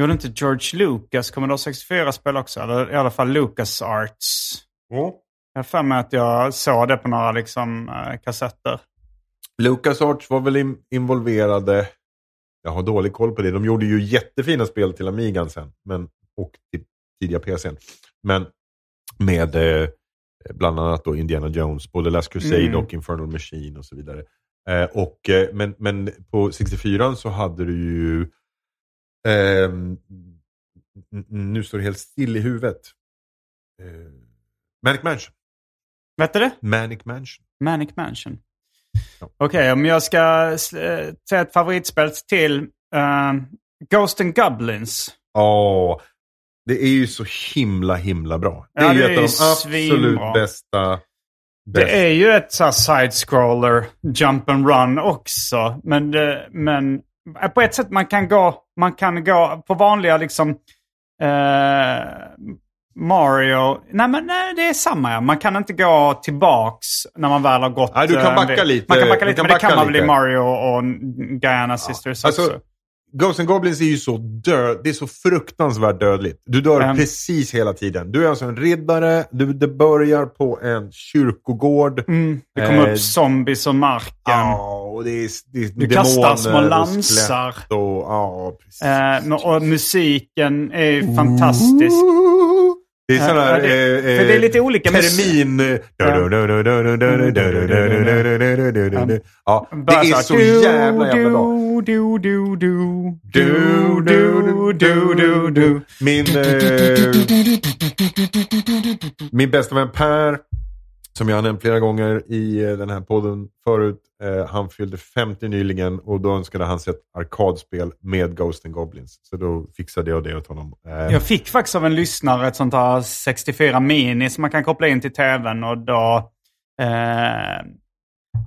Gjorde inte George Lucas Commodore 64-spel också? Eller i alla fall Lucas Arts. Jag har för mig att jag såg det på några liksom, eh, LucasArts var väl in- involverade, jag har dålig koll på det, de gjorde ju jättefina spel till Amigan sen, men, och till tidiga PCn. Men med eh, bland annat då Indiana Jones, både Last Crusade Mm. och Infernal Machine och så vidare. Eh, och, eh, men, men på 64 så hade du ju, ehm, nu står det helt still i huvudet, eh, Manic Mansion. Vet du det? Manic Mansion. Manic Mansion. Okej, om jag ska äh, säga ett favoritspel till. eh, Ghost and Goblins. Ja, det är ju så himla himla bra. Det Ja, är ju det ett är av de absolut bästa. Det är ju ett så side-scroller, jump and run också. Men, det, men eh, på ett sätt man kan gå, man kan gå på vanliga liksom eh, Mario. Nej, men nej, det är samma. Ja. Man kan inte gå tillbaks när man väl har gått. Nej, du kan eh, backa det- lite. Man kan backa lite, kan men det backa kan man väl i. Mario och Guyana Sisters Alltså, också. Ghosts and Goblins är ju så död, det är så fruktansvärt dödligt. Du dör Mm. precis hela tiden. Du är alltså en riddare, du, det börjar på en kyrkogård. Mm, det kommer Eh, upp zombies och marken. Ja, och det är, det är Du kastar små lansar. Och, ja, precis. Eh, och musiken är fantastisk. Det är sån Ja, här... det- eh, för det är lite olika mus- Termin... Ja, det är så jävla jävla bra. Du, du, du, Du, du, du, du, du. Min, eh, min bästa vän Per, som jag har nämnt flera gånger i eh, den här podden förut, eh, han fyllde 50 nyligen och då önskade han sig ett arkadspel med Ghost and Goblins. Så då fixade jag det åt honom. Eh, Jag fick faktiskt av en lyssnare ett sånt här 64 mini som man kan koppla in till tvn och då eh,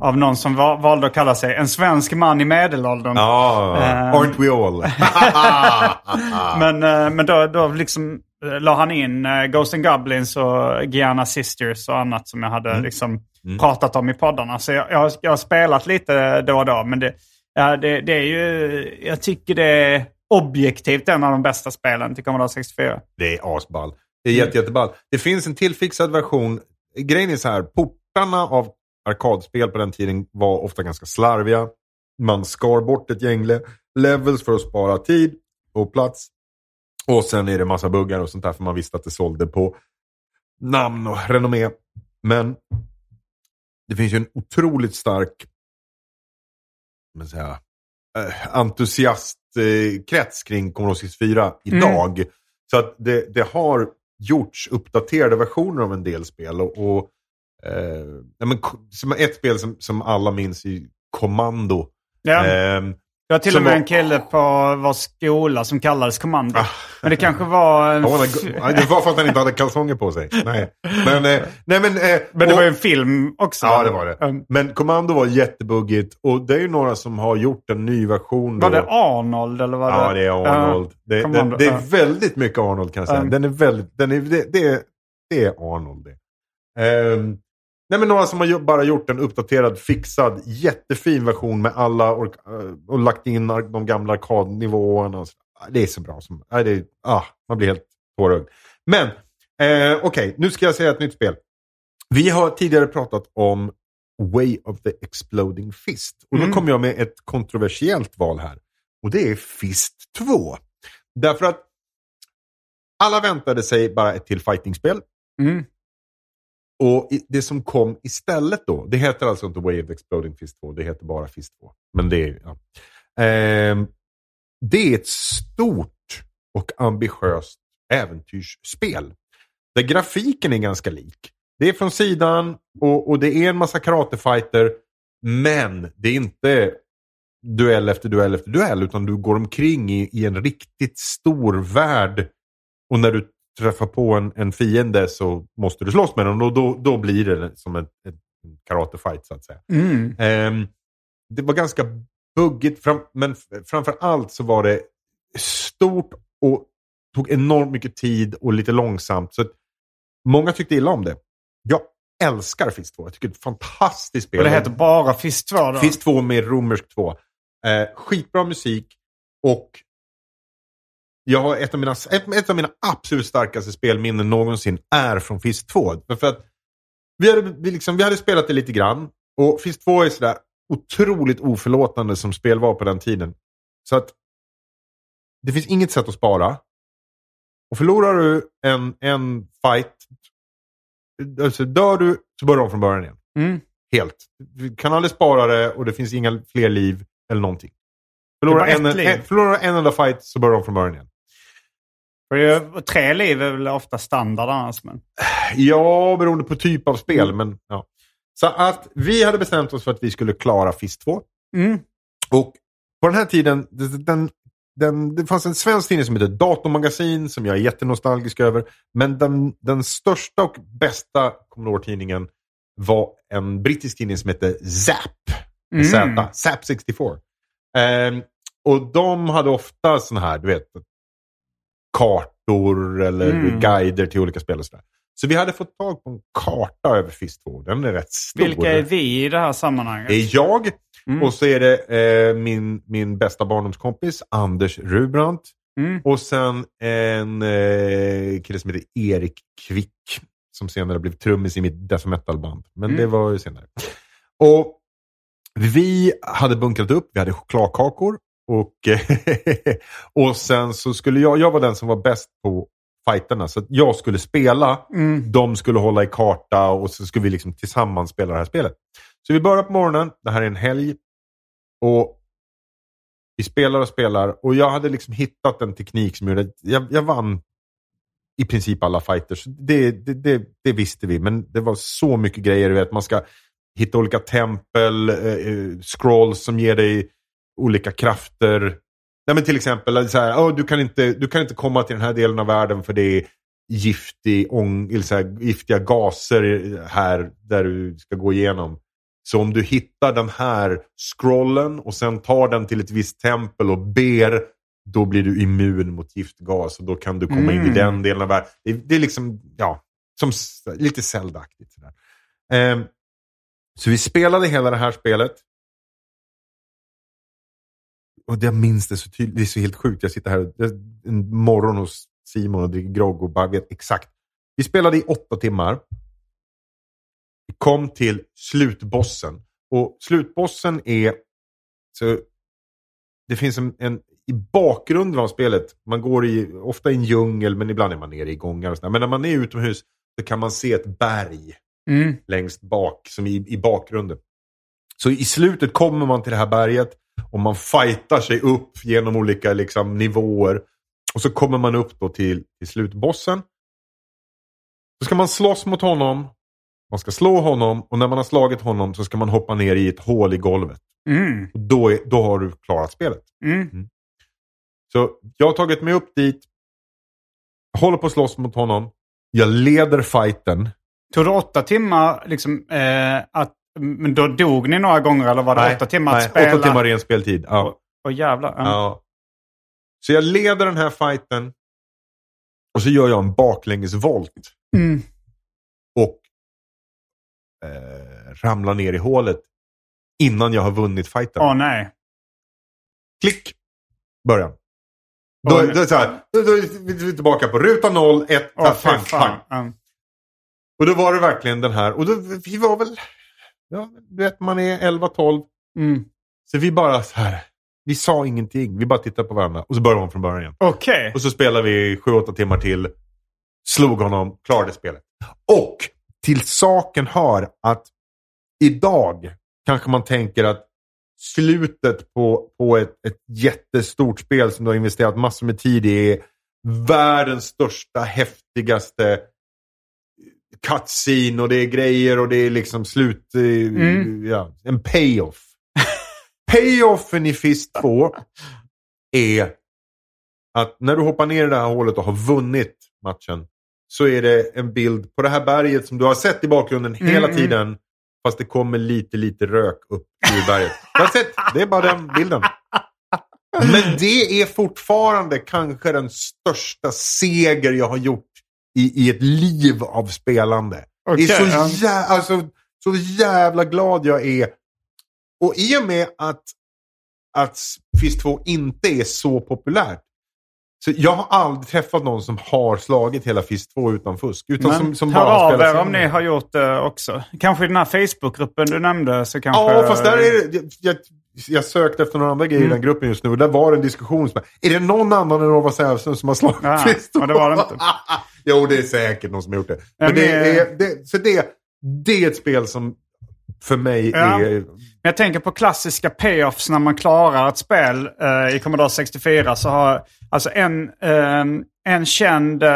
av någon som va- valde att kalla sig en svensk man i medelåldern. Ja, Ehm. aren't we all? Men, eh, men då, då liksom la han in eh, Ghost and Goblins och Gianna Sisters och annat som jag hade liksom pratat om i poddarna. Så jag, jag, har- jag har spelat lite då och då. Men det, ja, det, det är ju, jag tycker det är objektivt en av de bästa spelen till Commodore 64. Det är asball. Det är jätte, jätteball. Det finns en tillfixad version. Grejen är så här, portarna av arkadspel på den tiden var ofta ganska slarviga. Man skar bort ett gäng le- levels för att spara tid och plats. Och sen är det massa buggar och sånt där för man visste att det sålde på namn och renommé. Men det finns ju en otroligt stark men säga, eh, entusiastkrets kring Commodore 64 idag. Så att det, det har gjorts uppdaterade versioner av en del spel. Och, och eh, men, ett spel som, som alla minns i Kommando. Ja. Ehm, Jag har till och med var- en kille på vår skola som kallades Kommando. Ah. Men det kanske var en... Go- Nej, det var för att han inte hade kalsonger på sig. Nej, men, eh, nej, men, eh, Men det var ju en film också. Ja, det var det. Um, Men Kommando var jättebuggigt och det är ju några som har gjort en ny version. Var det Arnold eller var det? Ja, det är Arnold. det, det, det är väldigt mycket Arnold kan jag säga. Mm. Den är väldigt, den är, det, det, är, det är Arnold det. Ehm, nej men några som har bara gjort en uppdaterad, fixad, jättefin version med alla ork- eh, och lagt in de gamla arkadnivåerna. och Det är så bra. Som, nej, det är, ah, man blir helt tårögd. Men eh, okej, nu ska jag säga ett nytt spel. Vi har tidigare pratat om Way of the Exploding Fist. Och då Mm. kommer jag med ett kontroversiellt val här. Och det är Fist 2. Därför att alla väntade sig bara ett till fightingspel. Mm. Och det som kom istället då, det heter alltså inte Way of Exploding Fist 2, det heter bara Fist 2. Men det är, ja. eh, det är ett stort och ambitiöst äventyrsspel. Där grafiken är ganska lik. Det är från sidan och, och det är en massa karatefighter. Men det är inte duell efter duell efter duell. Utan du går omkring i, i en riktigt stor värld. Och när du träffar på en, en fiende så måste du slåss med den. Och då, då blir det som en, en karatefight så att säga. Mm. Ehm, det var ganska buggigt, fram, men framför allt så var det stort och tog enormt mycket tid och lite långsamt. Så många tyckte illa om det. Jag älskar Fist 2. Jag tycker det är ett fantastiskt spel. Och det heter bara Fist 2 då? Fist 2 med romersk 2. Eh, skitbra musik och jag har ett av, mina, ett, ett av mina absolut starkaste spelminnen någonsin är från Fist 2. För att vi hade, vi, liksom, vi hade spelat det lite grann och Fist 2 är sådär otroligt oförlåtande som spel var på den tiden. Så att det finns inget sätt att spara. Och förlorar du en, en fight, alltså dör du så börjar du om från början igen. Mm. Helt. Du kan aldrig spara det och det finns inga fler liv eller någonting. Förlorar, en, en, förlorar en enda fight så börjar du om från början igen. För det är- Tre liv är väl ofta standard annars. Men... Ja, beroende på typ av spel. Men, ja. Så att vi hade bestämt oss för att vi skulle klara Fist 2. Mm. Och på den här tiden, den, den, det fanns en svensk tidning som heter Datormagasin som jag är jättenostalgisk över. Men den, den största och bästa Commodore-tidningen var en brittisk tidning som heter Zap. Mm. Zap 64. Ehm, och de hade ofta sådana här, du vet, kartor eller Mm. guider till olika spel och sådär. Så vi hade fått tag på en karta över Fist 2. Den är rätt stor. Vilka är vi i det här sammanhanget? Det är jag Mm. och så är det eh, min, min bästa barndomskompis Anders Rubrandt. Mm. Och sen en eh, kille som heter Erik Kvick. Som senare blev trummis i mitt death metal-band. Men Mm. det var ju senare. Och vi hade bunkrat upp, vi hade chokladkakor. Och, och sen så skulle jag, jag var den som var bäst på fighterna. Så att jag skulle spela, Mm. de skulle hålla i karta och så skulle vi liksom tillsammans spela det här spelet. Så vi börjar på morgonen, det här är en helg. Och vi spelar och spelar och jag hade liksom hittat en teknik som gjorde att jag, jag vann i princip alla fighters. Det, det, det, det visste vi, men det var så mycket grejer. Du vet, man ska hitta olika tempel, eh, eh, scrolls som ger dig olika krafter. Nej, men till exempel, så här, oh, du, kan inte, du kan inte komma till den här delen av världen för det är giftig, ång, eller så här, giftiga gaser här där du ska gå igenom. Så om du hittar den här scrollen och sen tar den till ett visst tempel och ber, då blir du immun mot giftgas och då kan du komma in i Mm. den delen av världen. Det, det är liksom, ja, som, lite Zelda-aktigt. sådär. Ehm, så vi spelade hela det här spelet. Och jag minns det så tydligt, det är så helt sjukt. Jag sitter här jag- en morgon hos Simon och dricker grogg och bara vet exakt. Vi spelade i åtta timmar. Vi kom till slutbossen. Och slutbossen är... Så det finns en, en... I bakgrunden av spelet, man går i, ofta i en djungel, men ibland är man nere i gångar. Och sådär. Men när man är utomhus så kan man se ett berg Mm. längst bak, som i, i bakgrunden. Så i slutet kommer man till det här berget och man fightar sig upp genom olika liksom, nivåer. Och så kommer man upp då till, till slutbossen. Så ska man slåss mot honom. Man ska slå honom och när man har slagit honom så ska man hoppa ner i ett hål i golvet. Mm. Och då, är, då har du klarat spelet. Mm. Så jag har tagit mig upp dit. Håller på att slåss mot honom. Jag leder fighten. Tog det åtta timmar liksom, eh, att... Men då dog ni några gånger eller var det åtta timmar nej, att spela? Åtta timmar ren speltid. Ja. Åh jävlar. Ja. Ja. Så jag leder den här fighten. Och så gör jag en baklängesvolt. Mm. Och eh, ramlar ner i hålet. Innan jag har vunnit fighten. Åh nej. Klick! Början. Då, Åh, då, så här, då, då är vi tillbaka på ruta 0, 1, Åh fy pang, pang. Ja. Och då var det verkligen den här. Och då, vi var väl... Ja, du vet, man är 11-12. Mm. Så vi bara så här. Vi sa ingenting. Vi bara tittade på varandra. Och så började man från början igen. Okej. Och så spelade vi 7-8 timmar till. Slog honom, klarade spelet. Och till saken hör att idag kanske man tänker att slutet på, på ett, ett jättestort spel som du har investerat massor med tid i är världens största, häftigaste cutscene och det är grejer och det är liksom slut... eh, Mm. Ja, en payoff. Payoffen i Fist 2 är att när du hoppar ner i det här hålet och har vunnit matchen så är det en bild på det här berget som du har sett i bakgrunden hela Mm. tiden. Fast det kommer lite, lite rök upp ur berget. That's it. Det är bara den bilden. Men det är fortfarande kanske den största seger jag har gjort i, i ett liv av spelande. Okej, det är så, ja. jä- alltså, så jävla glad jag är. Och i och med att, att Fist 2 inte är så populärt. Så jag har aldrig träffat någon som har slagit hela Fist 2 utan fusk. Utan Men som, som hör bara av er om ni har gjort det också. Kanske i den här Facebookgruppen du nämnde så kanske... Ja, fast där är det, jag, jag, sökte efter några andra grejer Mm. i den gruppen just nu. Och där var det en diskussion. Som, är det någon annan än Rova Sävström som har slagit Ja, 2? och det var det inte. jo, det är säkert någon som har gjort det. Ja, Men det är, det, så det, det är ett spel som för mig Ja. är... Jag tänker på klassiska payoffs när man klarar ett spel eh, i Commodore 64. Så har alltså en, eh, en känd eh,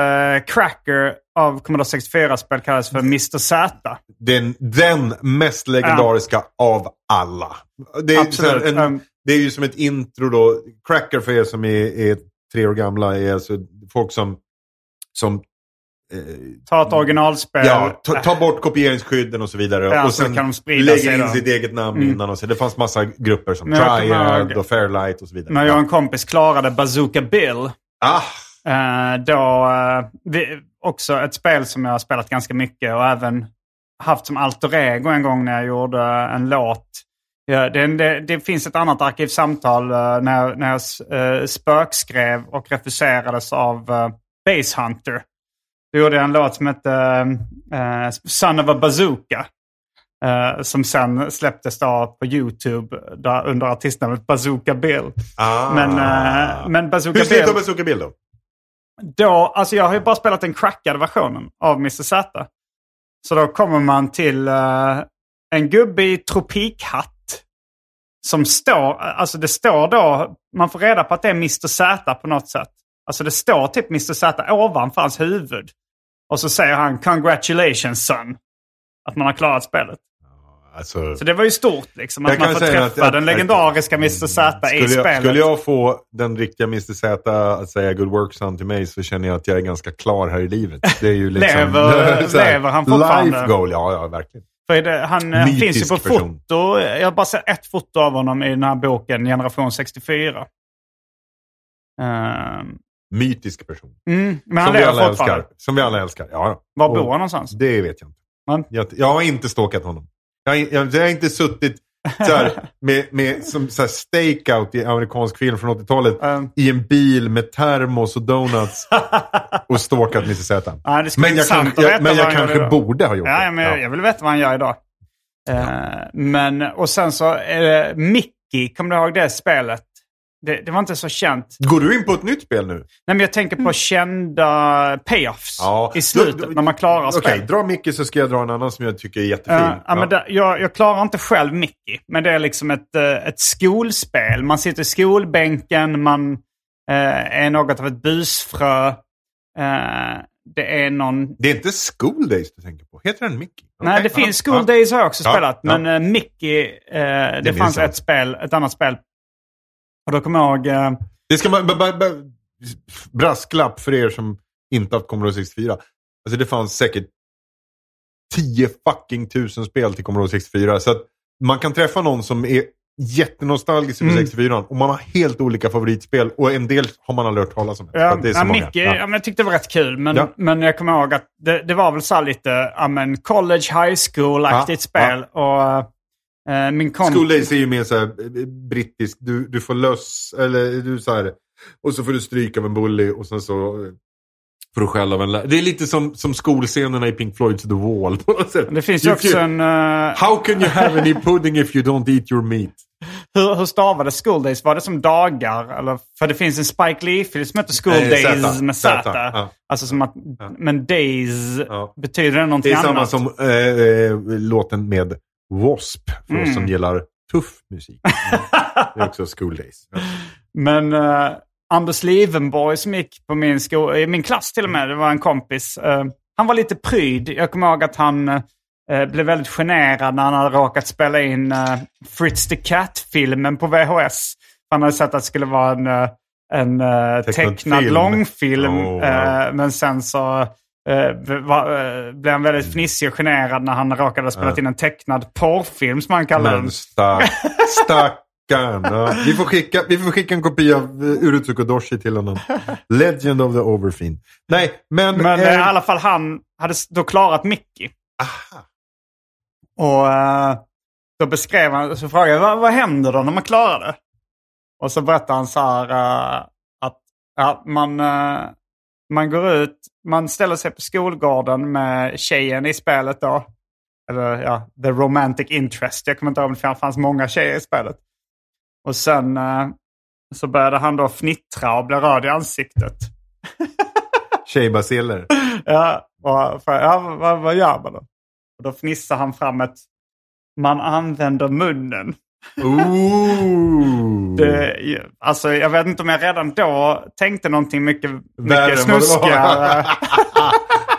cracker av Commodore 64-spel kallas för Mr. Z. Den, den mest legendariska av alla. Det är, Absolut. en, Um, det är ju som ett intro då. Cracker för er som är, är tre år gamla är alltså folk som, som eh, ta ett originalspel. Ja, ta, ta bort kopieringsskydden och så vidare. Ja, och sen kan de sprida lägga sig in då. sitt eget namn Mm. innan. Och så. Det fanns massa grupper som Triad och Fairlight och så vidare. När jag och en kompis klarade Bazooka Bill. Ah, då, eh, också ett spel som jag har spelat ganska mycket och även haft som alter ego en gång när jag gjorde en låt. Ja, det, det, det finns ett annat arkivsamtal eh, när, när jag uh, spökskrev och refuserades av uh, Base Hunter. Då gjorde jag en låt som hette uh, Son of a Bazooka. eh, som sen släpptes då på YouTube där, under artistnamnet Bazooka Bill. ah. Men, eh, men Bazooka Hur Bill... Bazooka Bill då? Då, alltså jag har ju bara spelat den crackade versionen av Mr. Z. Så då kommer man till uh, en gubbe i tropikhatt. Som står, alltså det står då, man får reda på att det är Mr. Z på något sätt. Alltså det står typ Mr. Z ovanför hans huvud. Och så säger han congratulations son. Att man har klarat spelet. Alltså, Så det var ju stort liksom. Att man får träffa att- att- den legendariska Mr. Z i skulle, jag, spelet. skulle jag få den riktiga Mr. Z att säga good work son till mig så känner jag att jag är ganska klar här i livet. Det är ju liksom, Lever- så här, lever han fortfarande? Life goal, ja, ja verkligen. För det, han eh, Mytisk finns ju på person. foto. Jag har bara sett ett foto av honom i den här boken Generation 64. Ehm, Mytisk person. mm, men han Som vi alla älskar. Som vi alla älskar. Ja, ja. Var bor han någonstans? Det vet jag inte. Men- Jag, jag har inte stalkat honom. Jag, jag, jag har inte suttit här, med, med som så här stakeout i amerikansk film från 80-talet Ehm, i en bil med termos och donuts och stalkat Mr. Z. ja, Men jag, att jag, men jag kanske borde ha gjort Ja, det. ja, men jag, jag vill veta vad han gör idag. Ehm, men, och sen så är det Mickey, kommer du ihåg det spelet? Det, det var inte så känt. Går du in på ett nytt spel nu? Nej, men jag tänker på kända payoffs i slutet Då- då- när man klarar Okej, spel. dra Micke så ska jag dra en annan som jag tycker är jättefin. Ja, ja, men där, jag, jag klarar inte själv Mickey, men det är liksom ett, eh, ett skolspel. Man sitter i skolbänken, man eh, är något av ett busfrö. Eh, det är någon... Det är inte School Days du tänker på? Heter den Mickey? Nej, det ja, finns School ja. Days har jag också Ja, spelat, ja. men Mickey, det, minns fanns ett spel, ett annat spel. Och då kommer jag ihåg... Eh, Det ska man... Brasklapp för er som inte haft Commodore 64. Alltså det fanns säkert 10 fucking tusen spel till Commodore 64. Så att man kan träffa någon som är jättenostalgisk över Mm. 64 och man har helt olika favoritspel och en del har man aldrig hört talas om. Ja, det är så ja. Mickey, Ja. ja. men jag tyckte det var rätt kul. Men, Ja. men jag kommer ihåg att det, det var väl så lite ja, men college, high school-aktigt spel. Och eh, min kompis... School Days är ju mer så här eh, brittisk. Du, du får löss, eller du så här, och så får du stryk av en bully och sen så eh, får du skäll av en lärare. Det är lite som, som skolscenerna i Pink Floyds The Wall. Det finns ju också en... eh, How can you have any pudding if you don't eat your meat? hur, hur stavades School Days? Var det som dagar? Eller, för det finns en Spike Lee-film som heter School Nej, Days Z. med Z, ja. Alltså som att... Men Days, Ja. betyder det någonting Det är samma annat? som eh, eh, låten med W.A.S.P. För Mm. oss som gillar tuff musik. Mm. Det är också School Days. Men eh, Anders Livenborg som gick på min, sko- i min klass till och med, det var en kompis. eh, han var lite pryd. Jag kommer ihåg att han eh, blev väldigt generad när han hade råkat spela in eh, Fritz the Cat-filmen på VHS. Han hade sett att det skulle vara en, en Tecknad tecknad film. långfilm. Oh, wow. men sen så eh, var, eh, blev han väldigt fnissig och generad när han råkade ha spelat in en tecknad porrfilm som han kallade den. Stack, stackarn. Vi, får skicka, vi får skicka en kopia av uh, Urutsuko Doshi till honom. Legend of the Overfiend. Nej, men... Men eh, eh, i alla fall han hade då klarat Mickey. aha. Och eh, då beskrev han, så frågade jag vad, vad händer då när man klarar det? Och så berättade han så här eh, att ja, man, eh, man går ut, man ställer sig på skolgården med tjejen i spelet då. Eller ja, the romantic interest. Jag kommer inte ihåg om det fanns många tjejer i spelet. Och sen eh, så började han då fnittra och bli röd i ansiktet. Tjejbaciller. Ja, och, för, ja vad, vad gör man då? Och då fnissar han fram ett man använder munnen. Ooh. Det, alltså, jag vet inte om jag redan då tänkte någonting mycket, mycket det snuskigare.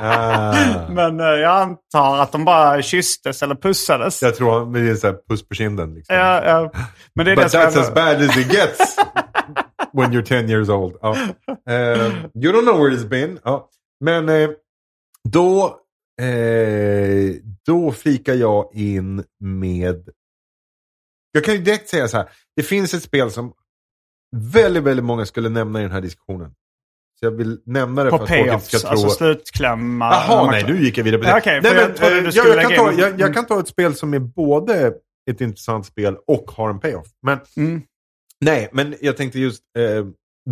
ah. Men eh, jag antar att de bara kysstes eller pussades. Jag tror med en sån här puss på kinden. Liksom. Ja, ja. Men det är But det som that's är- as bad as it gets when you're 10 years old. Ja. Eh, you don't know where it's been. Ja. Men eh, då, eh, då flikar jag in med... Jag kan ju direkt säga så här. Det finns ett spel som väldigt, väldigt många skulle nämna i den här diskussionen. Så jag vill nämna det På för att folk inte ska alltså tro... slutklämma. Jaha, när nej, nu gick jag vidare på det. Nej, jag kan lägga ta, in- jag, jag Mm. kan ta ett spel som är både ett intressant spel och har en payoff. Men, Mm. Nej, men jag tänkte just eh,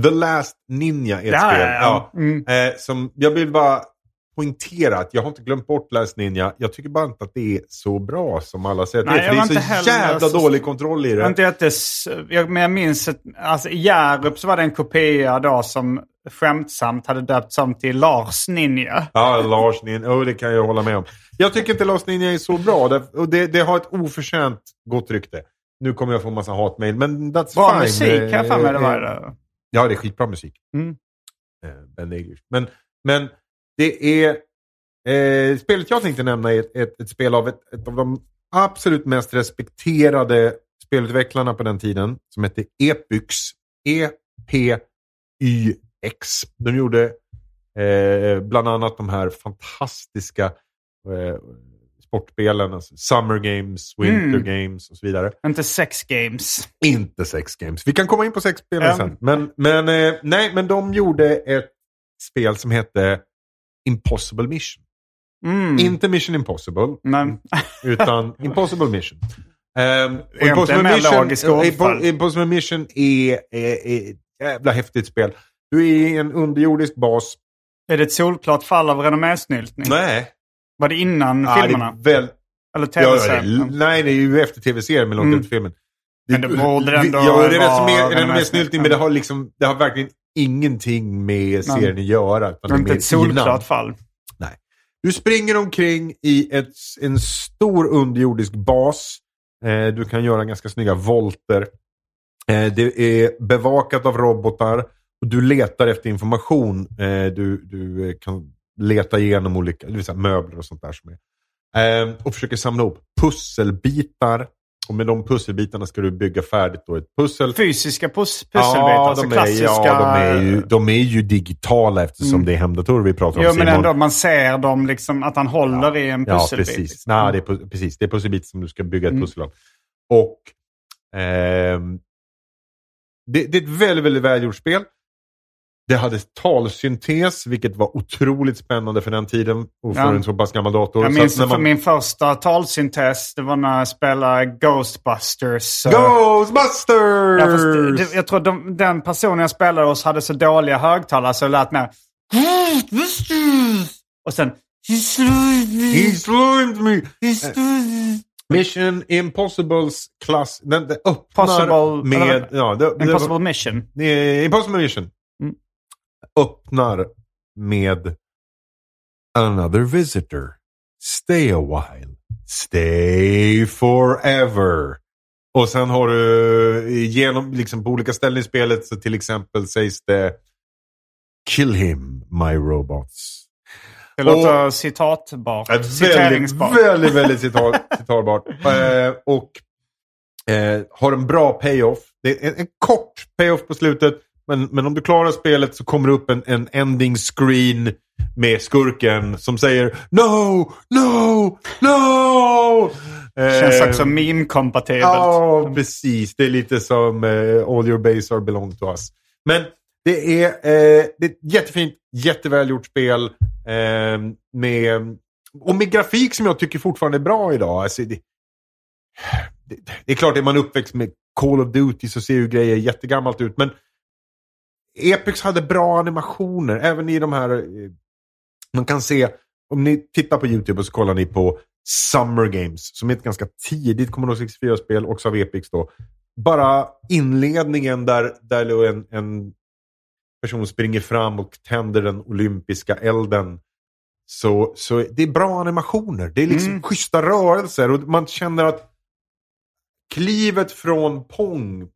The Last Ninja är ett Ja, spel. ja, ja. Mm. Eh, som jag vill bara poängtera att jag har inte glömt bort Last Ninja. Jag tycker bara inte att det är så bra som alla säger att det är. För det är så heller jävla så- dålig kontroll i det. inte jättes, jag, men jag minns att alltså, i Hjärup så var det en kopia då som skämtsamt hade döpts om till Lars Ninja. Ja, Lars Ninja. Oh, det kan jag hålla med om. Jag tycker inte Last Ninja är så bra. Det, och det, det har ett oförtjänt gott rykte. Nu kommer jag få massa hatmail, men that's Bra fine. musik kan jag för mig det Eh, var. eh, det. Ja, det är skitbra musik. Mm. Eh, Ben. Men, men det är... Eh, spelet jag tänkte nämna är ett, ett, ett spel av ett, ett av de absolut mest respekterade spelutvecklarna på den tiden. Som hette Epyx. E-P-Y-X. De gjorde eh, bland annat de här fantastiska eh, sportspelen. Alltså Summer Games, Winter Mm. Games och så vidare. Inte sex games. Inte sex games. Vi kan komma in på sexspelen Ja. sen. Men, men, eh, nej, men de gjorde ett spel som hette Impossible Mission. Mm. Inte Mission Impossible, Men, utan Impossible Mission. Um, Impossible, Mission Impossible Mission är, är, är ett jävla häftigt spel. Du är i en underjordisk bas. är det ett solklart fall av renommésnyltning? Nej. Var det innan det är filmerna? väl, Eller ja, ja, det, tv-serien? nej, det är ju efter tv-serien, men långt Mm. efter filmen. Men det borde ändå Ja, det är det vara som är renommésnyltning, men det har, liksom, det har verkligen ingenting med serien att göra. Utan det är Inte ett solklart fall. Du springer omkring i ett, en stor underjordisk bas. Eh, du kan göra ganska snygga volter. Eh, det är bevakat av robotar. Och du letar efter information. Eh, du, du eh, kan leta igenom olika det vill säga möbler och sånt där. som är. Eh, och försöker samla ihop pusselbitar. Och med de pusselbitarna ska du bygga färdigt då ett pussel. Fysiska pus- pusselbitar, Ja, alltså de är, klassiska... ja de, är ju, de är ju digitala eftersom Mm. det är hemdatorer vi pratar om. Jo, men Simon. ändå, man ser dem liksom, att han håller i en Ja, pusselbit. precis. liksom. Nej, det är, precis. Det är pusselbit som du ska bygga ett Mm. pussel av. Och ehm, det, det är ett väldigt, väldigt välgjort spel. Det hade talsyntes, vilket var otroligt spännande för den tiden och för Ja. en så pass gammal dator. Jag Så minns för man- min första talsyntes, det var när jag spelade Ghostbusters. Ghostbusters! Ja, fast det, jag tror de, den personen jag spelade hos hade så dåliga högtalare så det lät mer... Och sen... He slimed me! Mission Impossibles klass. Den, den öppnar Possible- med... Ja, det, det- Impossible Mission. Impossible Mission. Öppnar med Another visitor. Stay a while. Stay forever. Och sen har du genom, liksom på olika ställen i spelet så till exempel sägs det Kill him, my robots. Det låter citatbart. Är väldigt, väldigt, väldigt citat, citatbart. Eh, och eh, har en bra payoff. Det är en, en kort payoff på slutet. Men, men om du klarar spelet så kommer det upp en, en ending screen med skurken som säger No, no, no! Känns Eh, också meme-kompatibelt. Ja, precis. Det är lite som eh, All your base are belong to us. Men det är, eh, det är ett jättefint, jättevälgjort spel. Eh, med, och med grafik som jag tycker fortfarande är bra idag. Alltså, det, det, det är klart, är man uppväxt med Call of Duty så ser ju grejer jättegammalt ut. Men Epix hade bra animationer. Även i de här... eh, Man kan se, om ni tittar på YouTube och så kollar ni på Summer Games, som är ett ganska tidigt Commodore 64-spel, också av Epix då. Bara inledningen där, där en, en person springer fram och tänder den olympiska elden. Så, så det är bra animationer. Det är liksom Mm. schyssta rörelser och man känner att klivet från Pong,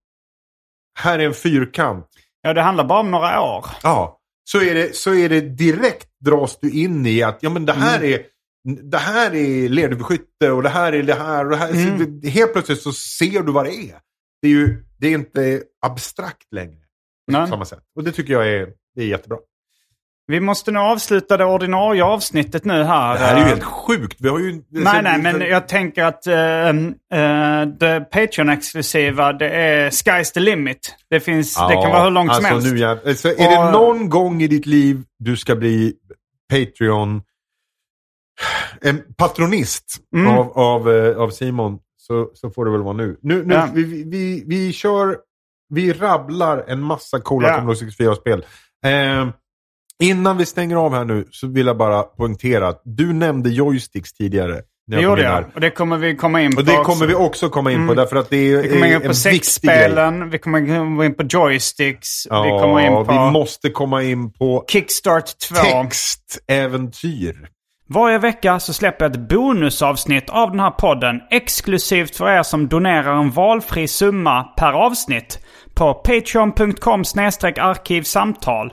här är en fyrkant. Ja, det handlar bara om några år. Ja, så är det, så är det direkt dras du in i att ja, men det här Mm. är det här är lerduveskytte och det här är det här. Och det här Mm. så helt plötsligt så ser du vad det är. Det är ju det är inte abstrakt längre. På samma sätt. Och det tycker jag är, det är jättebra. Vi måste nu avsluta det ordinarie avsnittet nu här. Det här är ju Eh, helt sjukt. Vi har ju... Nej, nej, men jag tänker att uh, det Patreon-exklusiva, det är Sky's the limit. Det, finns, det kan vara hur långt som alltså, helst. Nu, jäv- alltså, är det någon gång i ditt liv du ska bli Patreon, en patronist Mm. av, av, av Simon, så, så får det väl vara nu. Nu, nu Ja. vi, vi, vi, vi kör, vi rabblar en massa coola Ja. Commodore 64-spel. Eh, innan vi stänger av här nu så vill jag bara poängtera att du nämnde joysticks tidigare. Det gjorde jag. Och det kommer vi komma in på Och det också. kommer vi också komma in på Mm. därför att det är Vi kommer in på sexspelen, vi kommer in på joysticks, Ja, vi kommer in på vi måste komma in på Kickstart 2. textäventyr. Varje vecka så släpper jag ett bonusavsnitt av den här podden exklusivt för er som donerar en valfri summa per avsnitt på patreon.com arkivsamtal.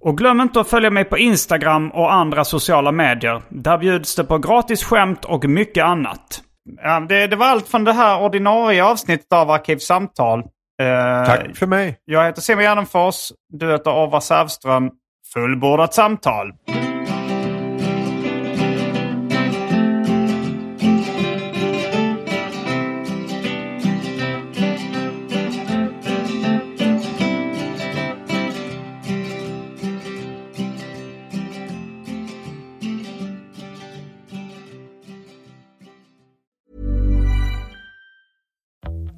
Och glöm inte att följa mig på Instagram och andra sociala medier. Där bjuds det på gratis skämt och mycket annat. Ja, det, det var allt från det här ordinarie avsnittet av Arkivsamtal. Eh, Tack för mig. Jag heter Simon Gärdenfors. Du heter Orvar Sävström. Fullbordat samtal.